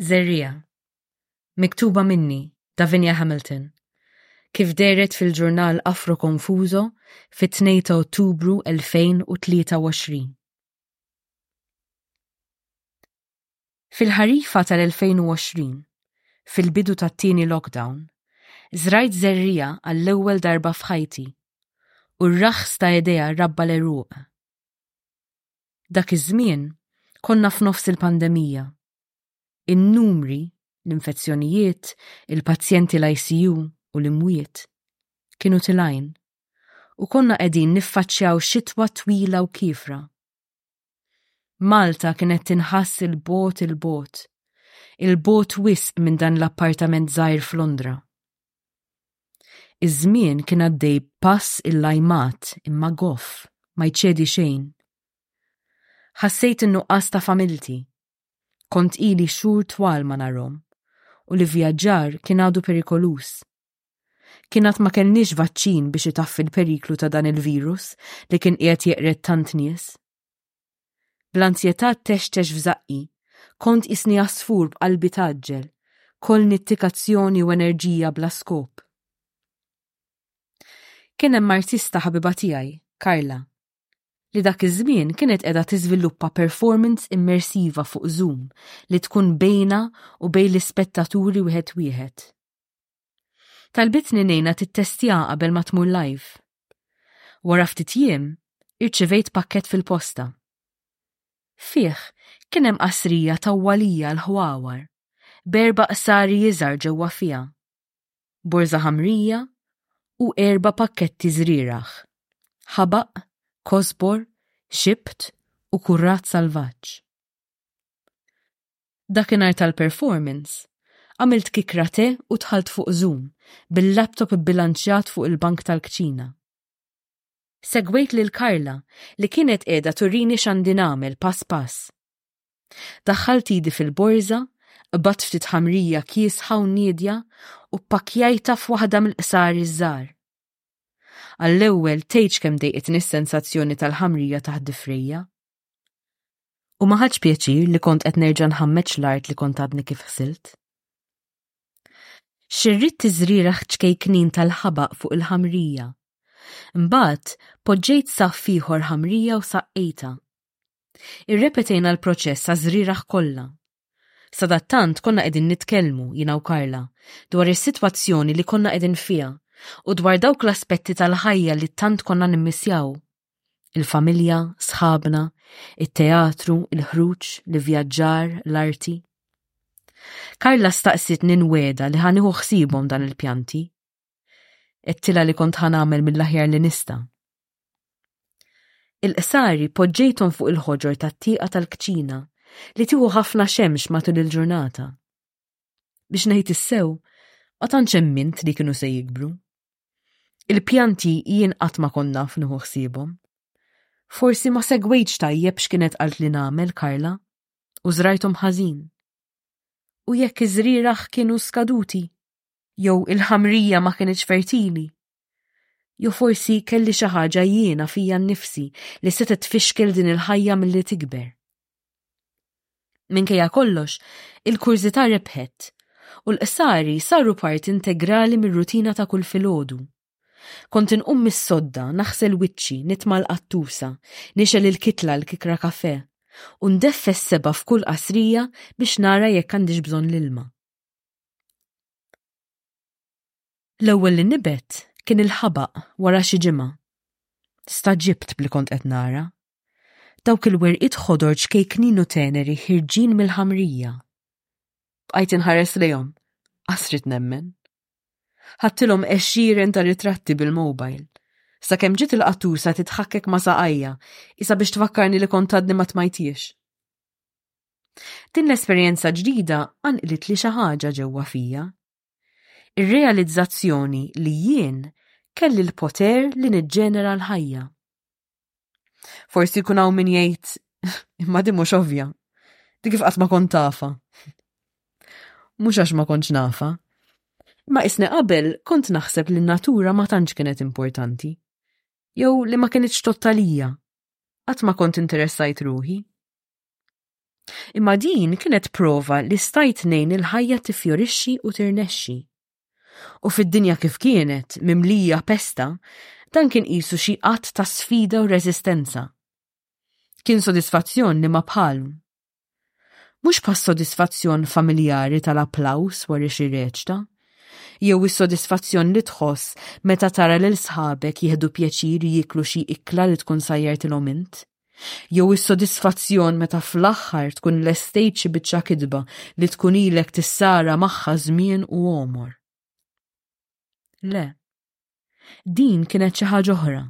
Żerriegħa. Miktuba minni, Davinia Hamilton. Kif dehret fil-ġurnal Afro Confuso fit-2 ta' Ottubru 2023. Fil-ħarifa tal-2020, fil-bidu tat-tieni lockdown, żrajt żerriegħa għall-ewwel darba f'ħajti u r-raħs ta' idea rabba l-għeruq. Dak iż-żmien konna f'nofs il-pandemija. In-numri, l-infezzjonijiet, il-pazjenti l-ICU u l-imwiet, kienu tilgħin u konna qegħdin niffaċċjaw xitwa twila u kiefra. Malta kienet tinħass il-bogħod il-bogħod, il-bogħod wisq minn dan l-appartament żgħir f'Londra. Iż-żmien kien għaddej b'pass illajmat imma goff, ma jċedi xejn. Ħassejt in-nuqqas ta' familti. Kont ili xhur twal ma narhom u li vjaġġar kien għadu perikoluż. Kien għad ma kellniex vaċċin biex itaffi l-periklu ta' dan il-virus li kien qiegħed jeqred tant nies. Bl-anzjetà textex f'żaqqi, kont isni għasfur b'qalbi tgħaġġel, koll nittikazzjoni u enerġija bla skop. Kien hemm artista ħabiba tiegħi, Karla, li dak iż-żmien kienet qiegħda tiżviluppa performance immersiva fuq Zoom li tkun bejna u bejn l-ispettaturi wieħed wieħed. Talbitni ngħinha tittestja qabel ma tmur live. Wara ftit jiem, irċevejt pakkett fil-posta. Fih kien hemm qasrija tawwalija l-ħwawar b'erba' qsari iżgħar ġewwa fiha, borża ħamrija u erba' pakketti żrieragħ, ħabaq, kosbor, xibt u kurrat salvaġġ. Dakinhar tal-performance, għamilt kikra te u dħalt fuq Zoom bil-laptop ibbilanċjat fuq il-bank tal-kċina. Segwejt lil Carla li kienet qiegħda turini x'għandi nagħmel pass pass. Daħħalt idi fil-borża, qbadt ftit ħamrija kiesħa u niedja u ppakkjajtha f'waħda mill-qsari ż-żgħar. Għall-ewwel tgħidx kemm dejqitni s-sensazzjoni tal-ħamrija taħt difrejja. U ma ħadx pjaċir li kont qed nerġa' nħammeġ l-art li kont għadni kif ħsilt. Xirrit tiżrira ċkejknin tal-ħabaq fuq il-ħamrija. Mbagħad poġġejt saff ieħor ħamrija u saqqejta. Irrepetejna l-proċess sa żriraħ kollha. Sadattant konna qegħdin nitkellmu jiena u Karla dwar is-sitwazzjoni li konna qegħdin fiha u dwar dawk l-aspetti tal-ħajja li tant konna nimmissjaw. Il-familja, sħabna, it-teatru, il-ħruġ, l-vjaġġar, l-arti. Karla staqsit ninweda li ħaniħu ħsibhom dan il-pjanti. Ettila li kont ħanamel mill-aħjar li nista. Il-qsari poġġejthom fuq il-ħoġor tat-tieqa tal-kċina li tieħu ħafna xemx matul il-ġurnata. Biex ngħid issew, ma tantx emmint li kienu se jikbru. Il-pjanti jien qatt ma konna f'nuħu ħsiebhom. Forsi ma segwejtx tajjeb x'kienet qalt li nagħmel Karla u żrajthom ħażin. U jekk iż-żrieragħ kienu skaduti jew il-ħamrija ma kinitx fertili, Jew forsi kelli xi ħaġa jiena fija nnifsi li setgħet tfixkel din il-ħajja milli tikber. Minkejja kollox, il-kurżità rebħet u l-qsari saru parti integrali mir-rutina ta' kull filgħodu. Kont inqum mis-sodda, naħsel wiċċi, nitma' l-qattusa, nixel il-kitla l-kikra kafè u ndeffes seba' f'kull qasrija biex nara jekk għandix bżonn l-ilma. L-ewwel li nibet kien il-ħabaq wara xi ġimgħa. Staġibt b'li kont qed nara. Dawk il-werqiet ħodor ċkejknin u teneri ħirġin mill-ħamrija. Bqajt inħares lejhom, qasrit nemmen. Ħadtilhom għexieren ta' ritratti bil-mobile. Sakemm ġiet il-qattusa titħakkek ma' saqajja, isa biex tfakkarni li kont għadni ma tmajtiex. Din l-esperjenza ġdida qanqlit li xi ħaġa ġewwa fija. Ir-realizzazzjoni li jien kelli l-poter li niġġenera l-ħajja. Forsi jkun hawn min jgħid imma din mhux ovvja. Di kif qatt ma kont tafa. Mhux għax ma kontx nafa. Ma isni qabel kont naħseb li n-natura ma tantx kienet importanti. Jew li ma kienitx tottalija Qatt ma kont interessajt ruħi. Imma din kienet prova li stajt nejn il-ħajja tifjorixxi u tirnexxi. U fid-dinja kif kienet, mimlija pesta, dan kien qisu xi qatt ta' sfida u reżistenza. Kien sodisfazzjon li ma bħalm. Mhux bħas-sodisfazzjon familjari tal-applaws wara xi reċta, jew is-sodisfazzjon li tħoss meta tara lil sħabek jieħdu pjaċir jieklu xi ikla li tkun sajjartilhom int, jew is-sodisfazzjon meta fl-aħħar tkun lestejt xi biċċa kitba li tkun ilek tissara magħha żmien u għomor. Le. Din kienet xi ħaġa oħra.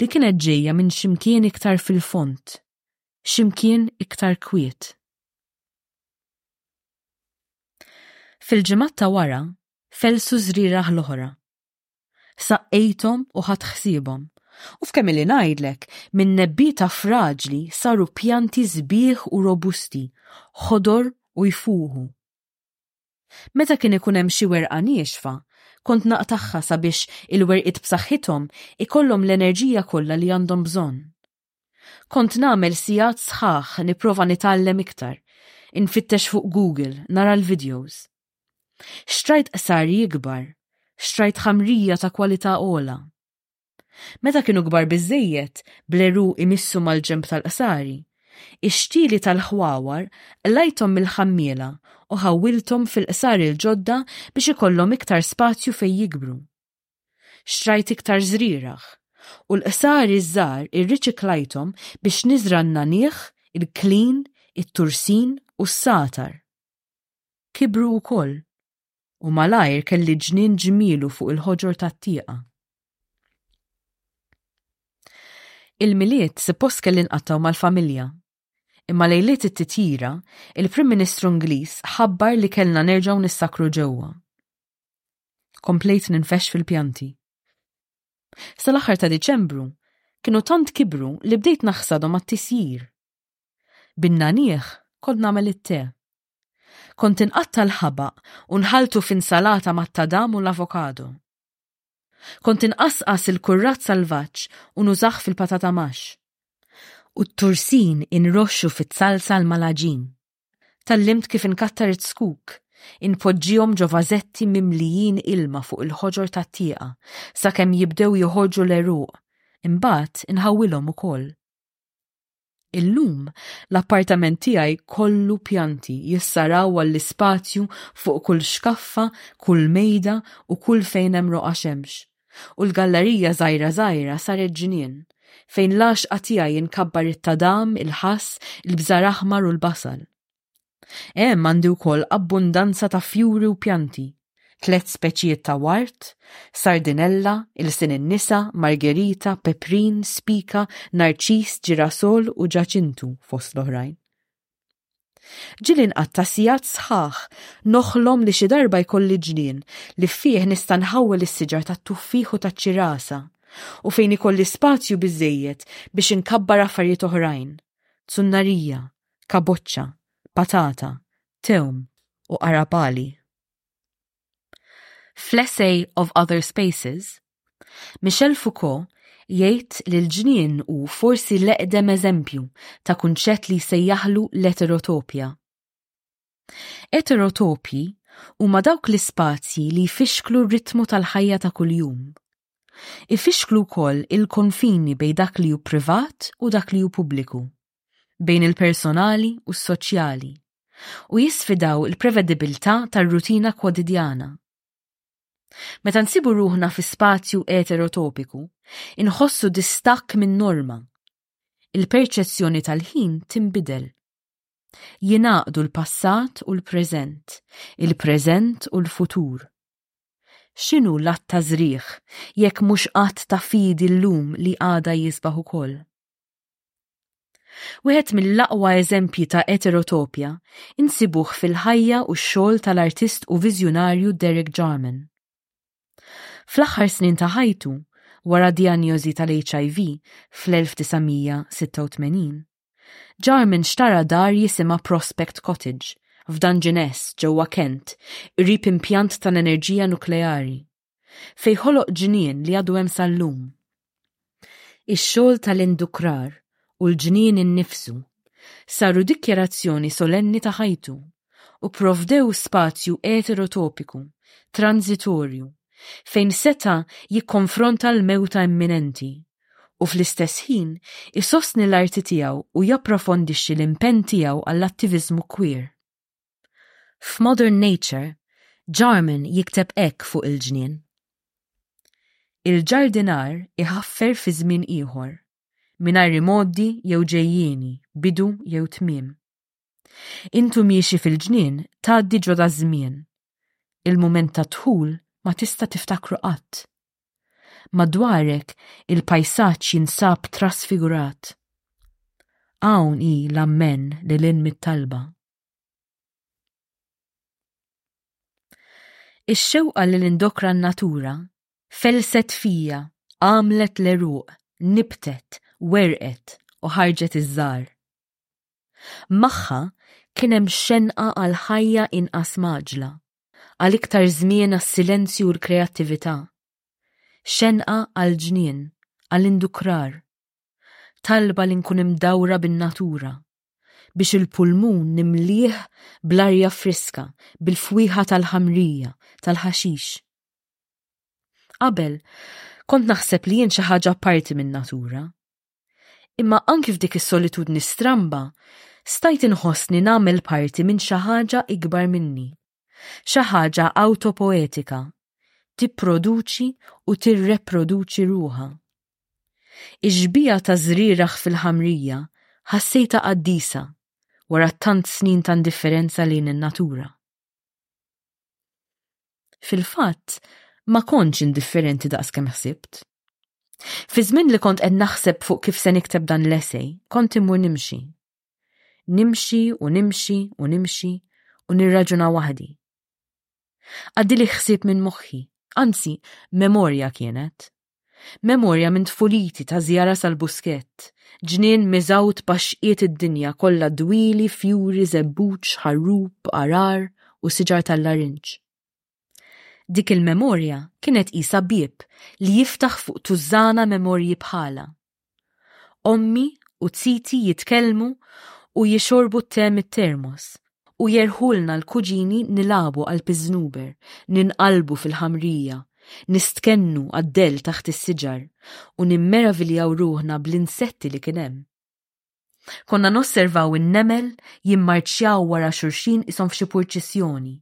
li kienet ġejja minn ximkien iktar fil-fond, ximkien iktar kwiet. Fil-ġimgħat ta' wara, felsu żrierah l-oħra. Saqqejthom u ħadd ħsiebhom. U f'kemm li ngħidlek, minn nebbita fraġli saru pjanti sbieħ u robusti, ħodor u jfuħu. Meta kien ikun hemm xi werqa niexfa, kont naqtagħha sabiex il-werqiet b'saħħithom ikollhom l-enerġija kollha li għandhom bżonn. Kont nagħmel sigħat sħaħ nipprova nitgħallem iktar, infittex fuq Google, nara l-vidjows. Xtrajt qsar jikbar, xtrajt ħamrija ta' kwalità ogħla. Meta kienu kbar biżżejjed, bl-għeru imissu mal-ġenb tal-qsari, ix-xtieli tal-ħwawar qlajthom mill-ħammiela u ħawwilthom fil-qsari l-ġodda biex ikollhom iktar spazju fejn jikbru. Xtrajt iktar żrieragħ, u l-qsari ż-żgħar irriċiklajthom biex niżra' n-nagħniegħ, il-klin, it-tursin u s-sagħtar. Kibru wkoll. u malajr kelli ġnien ġmielu fuq il-ħoġor tat-tieqa. Il-miliet suppost kelli nqattaw mal-familja. Imma lejliet it-titjira, il-Prim Ministru Ingliż ħabbar li kellna nerġgħu nissakru ġewwa. Komplejt ninfex fil-pjanti. Sal-aħħar ta' Diċembru, kienu tant kibru li bdejt naħsadhom għat-tisjir. Bin-nanieħ kont nagħmel it-te. Kont inqatta' l-ħabaq u nħalltu f'insalata mat-tadam u l-avokado. Kont inqasqas il-kurrat salvaġġ u nużah fil-patata mash. U t-tursin inroxxu fiz-zalza l-malaġin. Tgħallimt kif inkattar iz-zkuk, inpoġġihom ġo vażetti mimlijin ilma fuq il-ħoġor tat-tieqa sakemm jibdew joħorġu l-għeruq, imbagħad inħawwilhom ukoll. Illum, l-appartament tiegħi kollu pjanti jissaraw għall-ispazju fuq kull xkaffa, kull mejda u kull fejn hemm roqa xemx. U l-gallerija żgħira żgħira saret ġnien, fejn l-għaxqa tiegħi nkabbar it-tadam, il-ħass, il-bżar aħmar u l-basal. Hemm għandi wkoll abbundanza ta' fjuri u pjanti, tliet speċijiet ta' ward, sardinella, ilsien in-nisa, margerita, peprin, spika, narċis, ġirasol u ġaċintu fost l-oħrajn. Ġieli nqatta' sigħat sħaħ noħlom li xi darba jkolli ġnien li fih nista' nħawwel is-siġar tat-tuffieħ u taċ-ċirasa u fejn ikolli spazju biżżejjed biex inkabbar affarijiet oħrajn, zunnarija, kaboċċa, patata, tewm u qarabagħli. Fl-essay Of Other Spaces, Michel Foucault jgħid li l-ġnien hu forsi l-eqdem eżempju ta' kunċett li jsejjaħlu l-eterotopja. Eterotopji huma dawk l-ispazji li jfixklu r-ritmu tal-ħajja ta' kuljum. Ifixklu wkoll il-konfini bej dak li hu privat u dak li hu pubbliku. bejn il-personali u s-soċjali, u jisfidaw il-prevedibbiltà tar-rutina kwotidjana. Meta nsibu ruħna fi spazju eterotopiku, inħossu distakk min-norma. Il-perċezzjoni tal-ħin tinbidel. Jingħaqdu l-passat u l-preżent, il-preżent u l-futur. X'inhu l-att ta' żrigħ jekk mhux att ta' fidi llum li għada jisbaħ ukoll? Wieħed mill-aqwa eżempji ta' eterotopja insibuh fil-ħajja u x-xogħol tal-artist u viżjonarju Derek Jarman. Fl-aħħar snin ta' ħajtu, wara dijanjożi tal-HIV fl-1986, Jarman xtara dar jisimha Prospect Cottage f'Dungeness ġewwa Kent, qrib impjant tal-enerġija nukleari. fejn ħoloq ġnien li għadu hemm sal-lum. Ix-xogħol tal-indukrar u l-ġnien innifsu saru dikjarazzjoni solenni ta' ħajtu u provdew spazju eterotopiku, tranżitorju, fejn seta' jikkonfronta l-mewta imminenti u fl-istess ħin isostni l-arti tiegħu u japprofondixxi l-impenn tiegħu għall-attiviżmu queer. F'Modern Nature, Jarman jikteb hekk fuq il-ġnien, Il-ġardinar iħaffer fi żmien ieħor, mingħajr imgħoddi jew ġejjieni, bidu jew tmiem. Intu miexi fil-ġnien tgħaddi ġoda żmien. Il-mument tad-dħul ma tista' tiftakru qatt. Madwarek il-pajsaġġ jinsab trasfigurat. Hawn hi l-ammenn lil hinn mit-talba. Ix-xewqa li l-indokra n-natura felset fija, għamlet l-eruq, nibtet, werqet u ħarġet iż-żar. Magħha kien hemm xenqa għal ħajja inqas maġla, għal iktar żmien għas-silenzju u l-kreattività. Xenqa għal ġnien, għal indukrar. Talba li nkun imdawra bin-natura, biex il-pulmun nimlih bl-arja friska, bil-fwieħa tal-ħamrija, tal-ħaxix. Qabel, kont naħseb li jien xi ħaġa parti min-natura. Imma anki f'dik is-solitudni stramba, stajt inħossni nagħmel parti minn xi ħaġa ikbar minni. Xi ħaġa awtopoetika, tipproduċi u tirreproduċi ruha. Ix-xbija ta' żrieragħ fil-ħamrija ħassejta qaddisa wara tant snin ta' indifferenza lejn in-natura. Fil-fatt, ma kontx indifferenti daqs kemm ħsibt. Fi żmien li kont qed naħseb fuq kif se nikteb dan l-essej, kont imur nimxi. Nimxi u nimxi u nimxi u nirraġuna waħdi. Għaddili ħsieb minn moħħi, anzi memorja kienet. Memorja minn tfuliti ta' zjara sal-buskett, ġnien miżawt baxqiet id-dinja kollha dwili, fjuri, zebbuċ, ħarrub, arar u siġar tal-larinġ. Dik il-memorja kienet qisha bieb li jiftaħ fuq tużżana memorji bħalha. Ommi u ziti jitkellmu u jixorbu t-te mit-termos u jerħulna l-kuġini nilagħbu qalb iż-żnuber, ninqalbu fil-ħamrija, nistkennu għad-dell taħt is-siġar u nimmeraviljaw ruħna bl-insetti li kien hemm. Konna nosservaw in-nemel jimmarċjaw wara xulxin isom f'xi purċissjoni,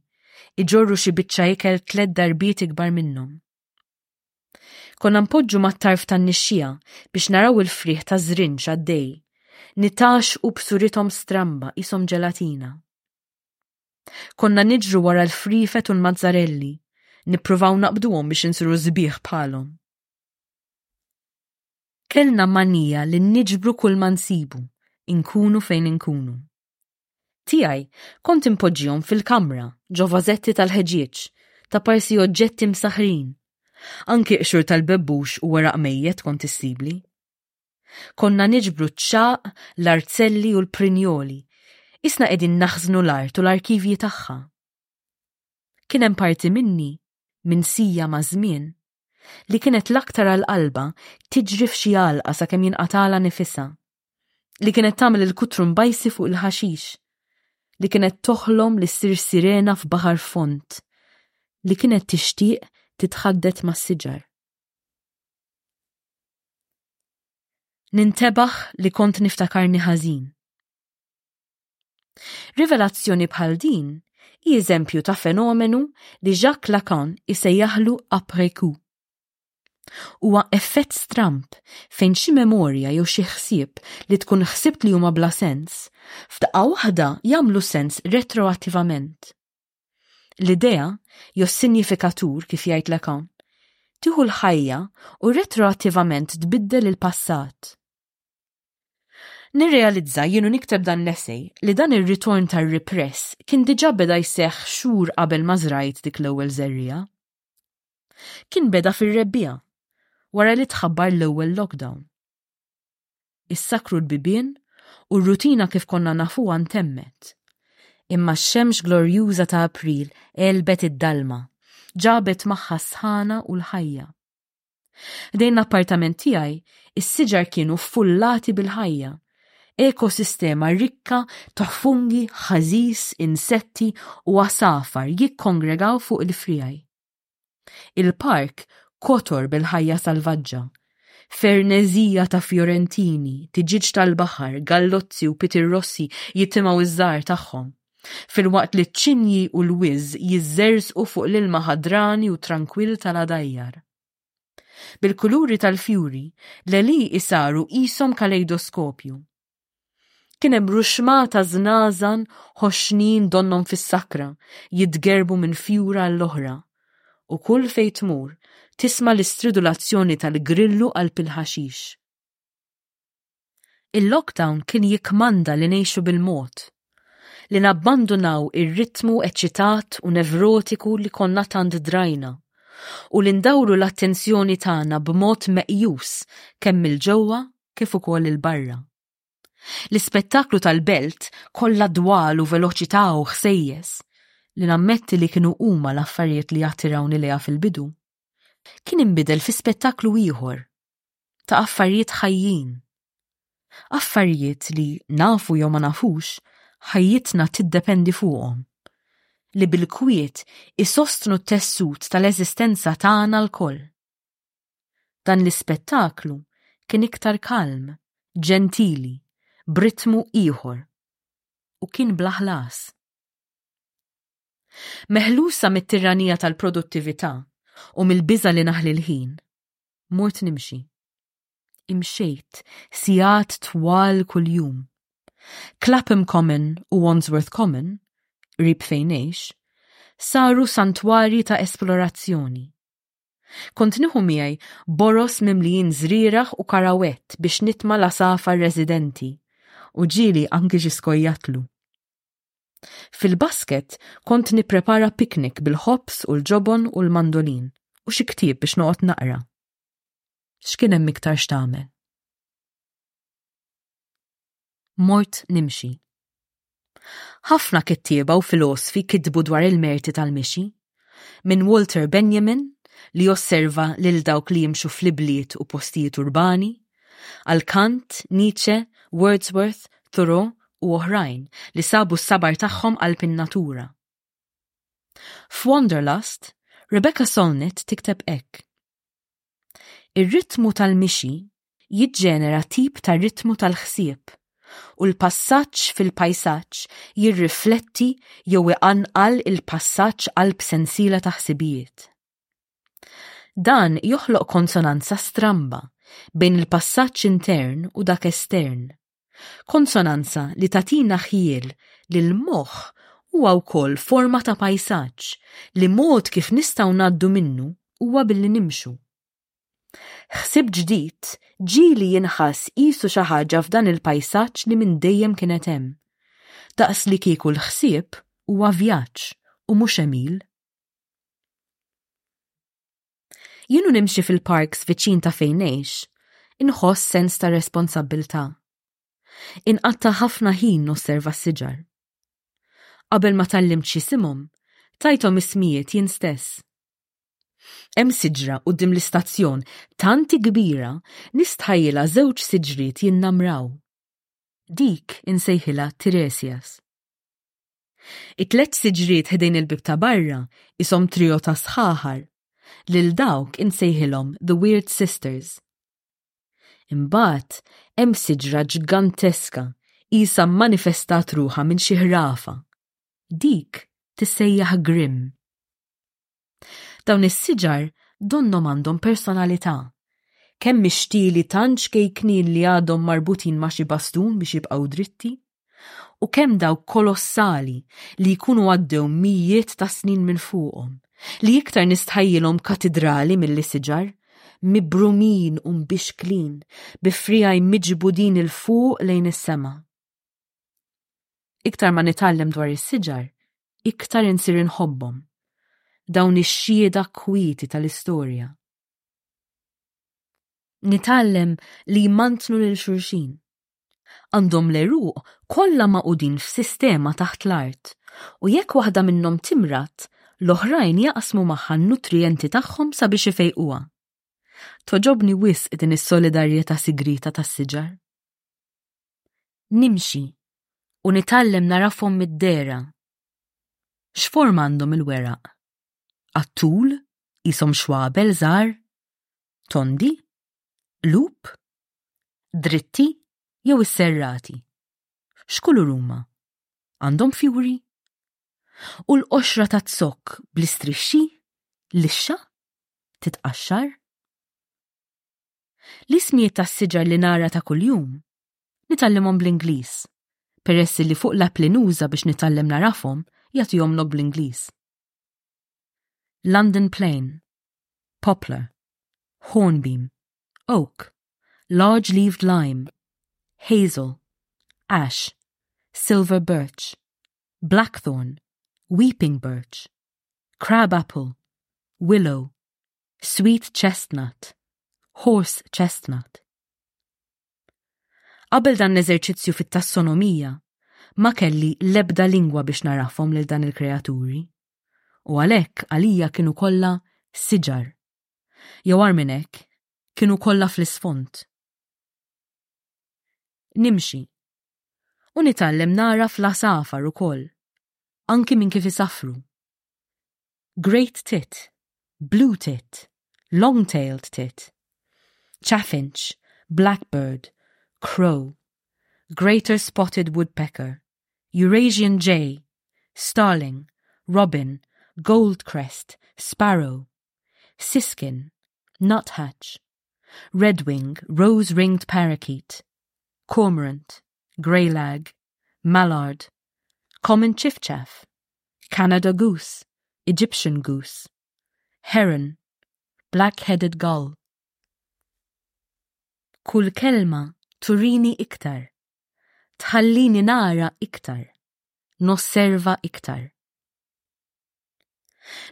iġorru xi biċċa ikel tliet darbiet ikbar minnhom. Konna npoġġu mat-tarf tan-nixxija biex naraw il-friħ ta' żrinġ għaddej, nitax u b'surithom stramba isom ġelatina. Konna niġru wara l-frifet u l-mazzarelli, nippruvaw naqbduhom biex insiru żbieħ bħalhom. Kellna manija li niġbru kull ma nsibu, inkunu fejn inkunu. Tiegħi kont inpoġġihom fil-kamra, ġo vażetti tal-ħeġieġ, ta' parsi oġġetti msaħħrin. Anki qxur tal-bebbux u weraq mejjet kont issibli. Konna niġbru ċ-ċagħaq, l-arzelli u l-prinjoli, qisna qegħdin naħżnu l-art u l-arkivji tagħha. Kien hemm parti minni, minsija maż-żmien, li kienet l-aktar għal qalbha tiġri f'xi għalqa sakemm jinqatagħlha nifisha, li kienet tagħmel il-kutru mbajsi fuq il-ħaxix, li kienet toħlom li ssir sirena f'baħar fond, li kienet tixtieq titħaddet mas-siġar. Nintebaħ li kont niftakarni ħażin. Rivelazzjoni bħal din hi eżempju ta' fenomenu li Jacques Lacan isejjaħlu après coup. Huwa effett stramp fejn xi memorja jew xi ħsieb li tkun ħsibt li huma bla sens, f'daqqa waħda jagħmlu sens retroattivament. L-idea, jew sinjifikatur kif jgħid Lacan, tieħu l-ħajja u retroattivament tbiddel il-passat. Nirrealizza jienu nikteb dan l-essej li dan ir-ritorn tar-ripress kien diġà beda jseħħ xhur qabel ma żrajt dik l-ewwel żerriegħa. Kien beda fir-rebbija wara li tħabbar l-ewwel lockdown. Is-sakru l-bibien u r-rutina kif konna nafuha ntemmet. Imma x-xemx glorjuża ta' April elbet id-dalma, ġabet magħha s-sħana u l-ħajja. Ħdejn l-appartament tiegħi, is-siġar kienu fullati bil-ħajja. Ekosistema rikka ta' fungi, ħażiż, insetti u għasafar jikkongregaw fuq il-frijaj. Il-park kotor bil-ħajja salvaġġa. Fernezija ta' fjorentini, tiġiġ tal-baħar, gallozzi u pitirrossi jittimaw iż-żar tagħhom. filwaqt li ċ-ċinji u l-wiżż jiżżerżqu fuq l-ilma ħadrani u trankwill tal-għadajjar. Bil-kuluri tal-fjuri, l-għeli isaru qishom kalejdoskopju. Kien hemm ruxma ta' żnażan ħoxnin donnom fis-sakra, jitgerbu minn fjura għall-oħra. U kull fejn tmur, tisma' l-istridulazzjoni tal-grillu qalb il-ħaxix. Il-lockdown kien jikkmanda li ngħixu bil-mod, li nabbandunaw ir-ritmu eċċitat u nevrotiku li konna tant drajna, u li ndawru l-attenzjoni tagħna b'mod meqjus kemm 'il ġewwa kif ukoll 'il barra. L-ispettaklu tal-belt kollha dwal u veloċità u ħsejjes, li nammetti li kienu huma l-affarijiet li attirawni lejha fil-bidu, kien inbidel fi spettaklu ieħor, ta' affarijiet ħajjin. Affarijiet li nafu jew ma nafux ħajjitna tiddependi fuqhom, li bil-kwiet isostnu t-tessut tal-eżistenza tagħna lkoll. Dan l-ispettaklu kien iktar kalm, ġentili, b'ritmu ieħor. U kien bla ħlas. Meħlusa mit-tirranija tal-produttività u mill-biża' li naħli l-ħin, mort nimxi. Imxejt sigħat twal kuljum. Clapham Common u Wandsworth Common, rib fejnejx, saru santwarji ta' esplorazzjoni. Kont nieħu miegħi boros mimlijin żrierah u karawett biex nitma' l-għasafar residenti u ġieli anki xi skojjatlu. Fil-basket kont nipprepara piknik bil-ħobż u l-ġobon u l-mandolin u xi ktieb biex noqgħod naqra. X'kien hemm iktar x'tagħmel? Mort nimxi. Ħafna kittieba u filosfi kitbu dwar il-merti tal-mixi Minn Walter Benjamin li josserva lil dawk li jimxu fl-ibliet u postijiet urbani, għal Kant, Nietzsche, Wordsworth, Thoreau u oħrajn li sabu s-sabar tagħhom qalb in-natura. F'Wanderlust, Rebecca Solnit tikteb hekk, Ir-ritmu tal-mixi jiġġenera tip ta' ritmu tal-ħsieb u l-passaġġ fil-pajsaġġ jirrifletti jew iqanqal il-passaġġ qalb sensiela ta' ħsibijiet. Dan joħloq konsonanza stramba bejn il-passaġġ intern u dak estern. Konsonanza li tatina ħjiel li l-moħħ huwa wkoll forma ta' pajsaġġ li mod kif nistgħu ngħaddu minnu huwa billi nimxu. Ħsieb ġdid ġieli jinħass qisu xi ħaġa f'dan il-pajsaġġ li minn dejjem kienet hemm. Daqs li kieku l-ħsieb huwa vjaġġ u mhux għemil. Jienu nimxi fil-parks viċin ta' fejn ngħix, inħoss sens ta' responsabbiltà. Inqatta' ħafna ħin nosserva s-siġar. Qabel ma tallimt xi simhom, tajthom ismijiet jien stess. Hemm siġra quddiem l-istazzjon tanti kbira nistħajjilha żewġ siġriet jinnamraw. Dik insejħilha Tiresias. It-tliet siġriet ħdejn il-bieb ta' barra qishom trio ta' sħaħar. Lil dawk insejħilhom The Weird Sisters. Imbagħad hemm siġra ġganteska qisha mmanifestat ruħha minn xi ħrafa. Dik tissejjaħ Grimm. Dawn is-siġar donnom għandhom personalità. Kemm ixtili tantx kejknin li għadhom marbutin ma' xi bastun biex jibqgħu dritti, u kemm dawk kolossali li jkunu għaddew mijiet ta' snin minn fuqhom, li iktar nistħajjilhom katidrali milli siġar, mibrumin u mbixklin, bi frijaj miġbudin il-fuq lejn is-sema. Iktar ma nitgħallem dwar is-siġar, iktar insir inħobbhom. Dawn ix-xhieda kwiti tal-istorja. Nitgħallem li jmantnu lil xulxin. Għandhom l-eruq kollha maqudin f'sistema taħt l-art u jekk waħda minnhom timrat, l-oħrajn jaqsmu magħha n-nutrijenti tagħhom sabiex ifejquha. Toġobni wisq din is-solidarjetà sigrita tas-siġar. Nimxi u nitgħallem narafhom mid-dehra. X'form għandhom il-weraq? Għattul, isom xwabel żgħar? Tondi? Lup? Dritti jew isserrati? X'kulur huma? Għandhom fjuri? U l-qoxra ta' zokk bl-istrixxi? Lixxa? Titqaxxar? L-ismijiet tas-siġar li nara ta' kuljum nitgħallimhom bl-Ingliż, peress li fuq l-app li nuża biex nitgħallem narafhom jagħtihomlok bl-Ingliż. London Plane, Poplar, Hornbeam, Oak, Large Leaved Lime, Hazel, Ash, Silver Birch, Blackthorn, Weeping Birch, Crab Apple, Willow, sweet chestnut, horse chestnut. Qabel dan l-eżerċizzju fit-tassonomija, ma kelli lebda lingwa biex narafhom lil dan il-kreaturi, u għalhekk għalija kienu kollha siġar. Jew arminek, kienu kollha fl-isfond. Nimxi, u nitgħallem nara fl-asafar ukoll, anki minn kif isafru. Great tit, blue tit, long-tailed tit, chaffinch, blackbird, crow, greater spotted woodpecker, Eurasian jay, starling, robin, goldcrest, sparrow, siskin, nuthatch, redwing, rose-ringed parakeet, cormorant, grey lag, mallard, common ċifċef, Canada goose, Egyptian goose, heron, black-headed gull. Kull kelma turini iktar, tħallini nara iktar, nosserva iktar.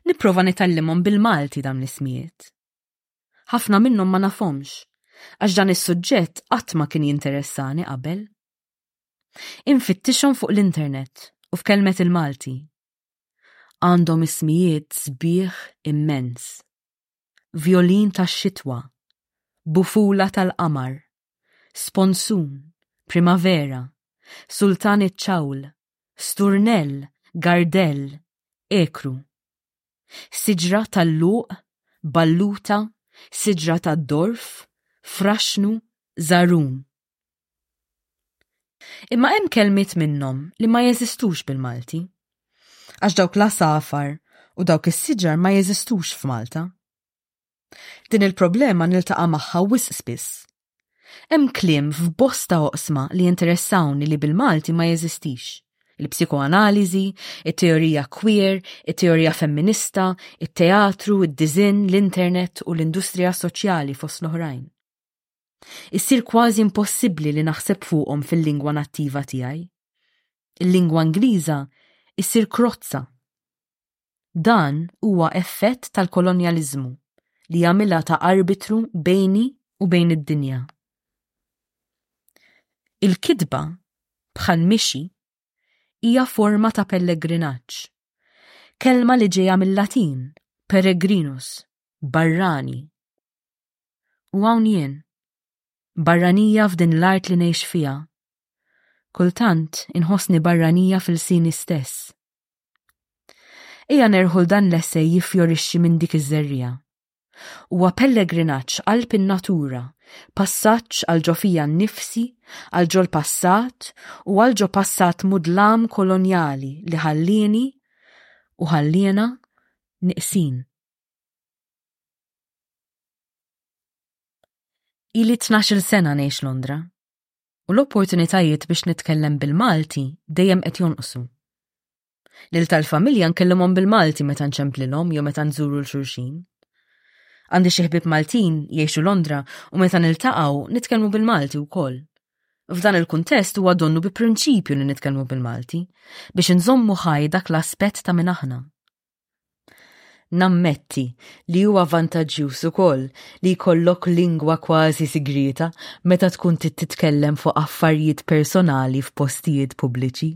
Niprofa nitallimhom bil-Malti dawn l-ismijiet. Ħafna minnhom ma nafhomx, għax dan is-suġġett qatt ma kien jinteressani qabel. Infittixhom fuq l-internet u f'kelmet il-Malti. Għandhom ismijiet sbieħ immens. Vjolin tax-xitwa, bufula tal-qamar, sponsun, primavera, sultan iċ-ċawl, sturnell, gardell, ekru, Siġra tal-luq, balluta, siġra tad-dorf, fraxnu, żarun. Imma hemm kelmiet minnhom li ma jeżistux bil-Malti. Għax dawk l-għasafar u dawk is-siġar ma jeżistux f'Malta. Din il-problema niltaqa' magħha wisq spiss. Hemm kliem f'bosta oqsma li jinteressawni li bil-Malti ma jeżistix. Il-psikoanaliżi, it-teorija queer, it-teorija femminista, it-teatru, id-diżinn, l-internet u l-industrija soċjali fost l-oħrajn. Issir kważi impossibbli li naħseb fuqhom fil-lingwa nattiva tiegħi. Il-lingwa Ingliża issir krozza. Dan huwa effett tal-kolonjaliżmu li jagħmilha ta' arbitru bejni u bejn id-dinja. Il-kitba bħal mixi hija forma ta' pellegrinaġġ, kelma li ġejja mill-Latin peregrinus, barrani. U hawn jien, barranija f'din l-art li ngħix fiha. Kultant inħossni barranija fil-sini stess. Ejja nerħul dan l-essej jiffjorixxi minn dik iż-żerriegħa. Huwa pellegrinaġġ qalb in-natura, passaġġ għal ġo fija nnifsi, għal ġo l-passat u għal ġo passat mudlam kolonjali li ħallieni u ħalliena niqsin. Ili tnax-il sena ngħix Londra. u l-opportunitajiet biex nitkellem bil-Malti dejjem qed jonqsu. Lil tal-familja nkellimhom bil-Malti meta nċemplilhom jew meta nżuru l-xulxin. Għandi xi ħbieb Maltin jgħixu Londra u meta niltaqgħu nitkellmu bil-Malti wkoll. F'dan il-kuntest huwa donnu bi prinċipju li nitkellmu bil-Malti biex inżommu ħaj dak l-aspett ta' minn aħna. Nammetti li huwa vantaġġjuż ukoll li jkollok lingwa kważi sigrieta meta tkun trid titkellem fuq affarijiet personali f'postijiet pubbliċi.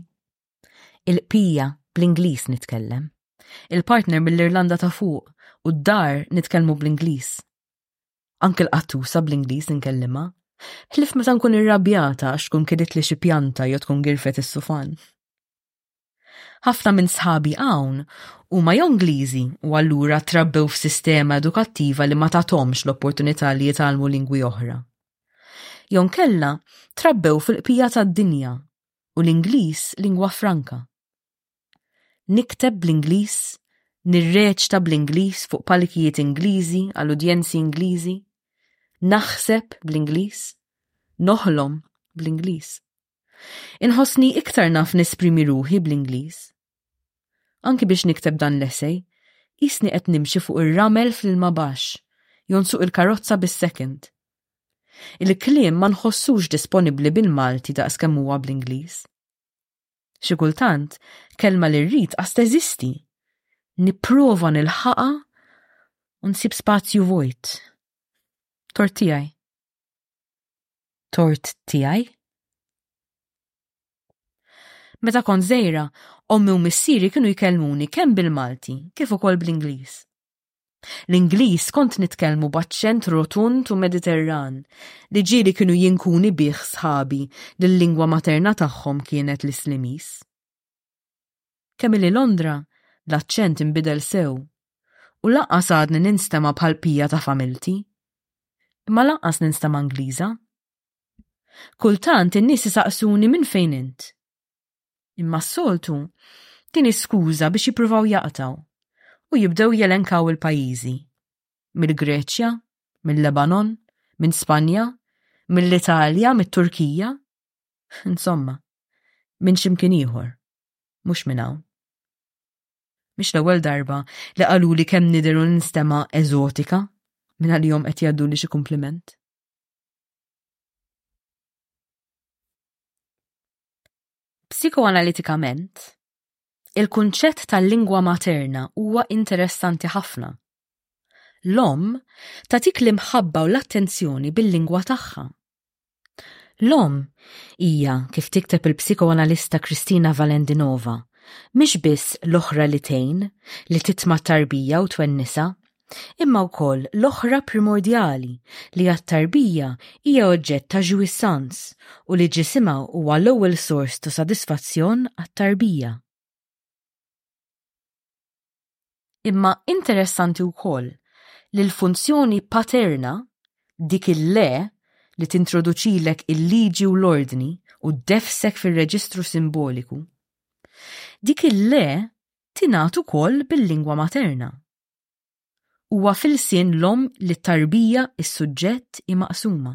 Il-qbija bl-Ingliż nitkellem. Il-partner mill-Irlanda ta' Fuq u d-dar nitkellmu bl-Ingliż. Anke l-qattusa bl-Ingliż inkellimha. Ħlief meta nkun irrabjata għax tkun kilitlli xi pjanta jew tkun girfet is-sufan. Ħafna minn sħabi hawn huma jew Ingliżi u allura trabbew f'sistema edukattiva li ma tatomx l-opportunità li jitgħallmu lingwi oħra. Jew kella trabbew fil-qpija tad-dinja u l-Ingliż lingwa franka. Nikteb bl-Ingliż, nirreċta bl-Ingliż fuq palkijiet Ingliżi għal udjenzi Ingliżi, naħseb bl-Ingliż, noħlom bl-Ingliż. Inħossni iktar naf nesprimi ruħi bl-Ingliż. Anki biex nikteb dan l-essej, qisni qed nimxi fuq ir-ramel fl-ilma baxx, jonsuq il-karozza bis-second. Il-kliem ma nħossux disponibbli bil-Malti daqs kemm huwa bl-Ingliż. Xi kultant, kelma li rrid qas teżisti. Nipprova nilħaqha u nsib spazju vojt. Tortijaj. Tort tiegħi? Meta kont żejra, ommi u missieri kienu jkellmuni kemm bil-Malti kif ukoll bl-Ingliż. L-Ingliż kont nitkellmu b'aċċent rotund u Mediterran li ġieli kienu jinkuni bih sħabi li l-lingwa materna tagħhom kienet l-Islimiż. Kemm li Londra, l-aċċent inbidel sew, u lanqas għadni ninstema' bħall-bqija ta' familti. Imma lanqas ninstema' Ingliża. Kultant in-nies isaqsuni minn fejn int. Imma s-soltu din hi skuża biex jippruvaw jaqtgħu u jibdew jelenkaw il-pajjiżi. Mill-Greċja, mil-Lebanon, minn Spanja, mill-Italja, mit-Turkija. Insomma. Minn x'imkien ieħor, mhux minn hawn. Mhix l-ewwel darba li qaluli kemm nidher u nistema' eżotika minn għalihom qed jgħaddu li xi kumpliment. Psikoanalitikament, il-kunċett tal-lingwa materna huwa interessanti ħafna. L-om tatik l-imħabba u l-attenzjoni bil-lingwa tagħha L-omm hija, kif tikteb il-psikoanalista Kristina Valendinova, mhix biss l-oħra li tgħin, li titma' t-tarbija u twennisa, imma wkoll l-oħra primordjali li għat-tarbija hija oġġett ta' jouissance u li ġisimha huwa l-ewwel sors ta' sodisfazzjon għat-tarbija. Imma interessanti wkoll li l-funzjoni paterna, dik il-le li tintroduċilek il-liġi u l-ordni u ddefsek fir-reġistru simboliku, dik il-le tingħad ukoll bil-lingwa materna. Huwa f'ilsien l-omm li t-tarbija s-suġġett hi maqsuma,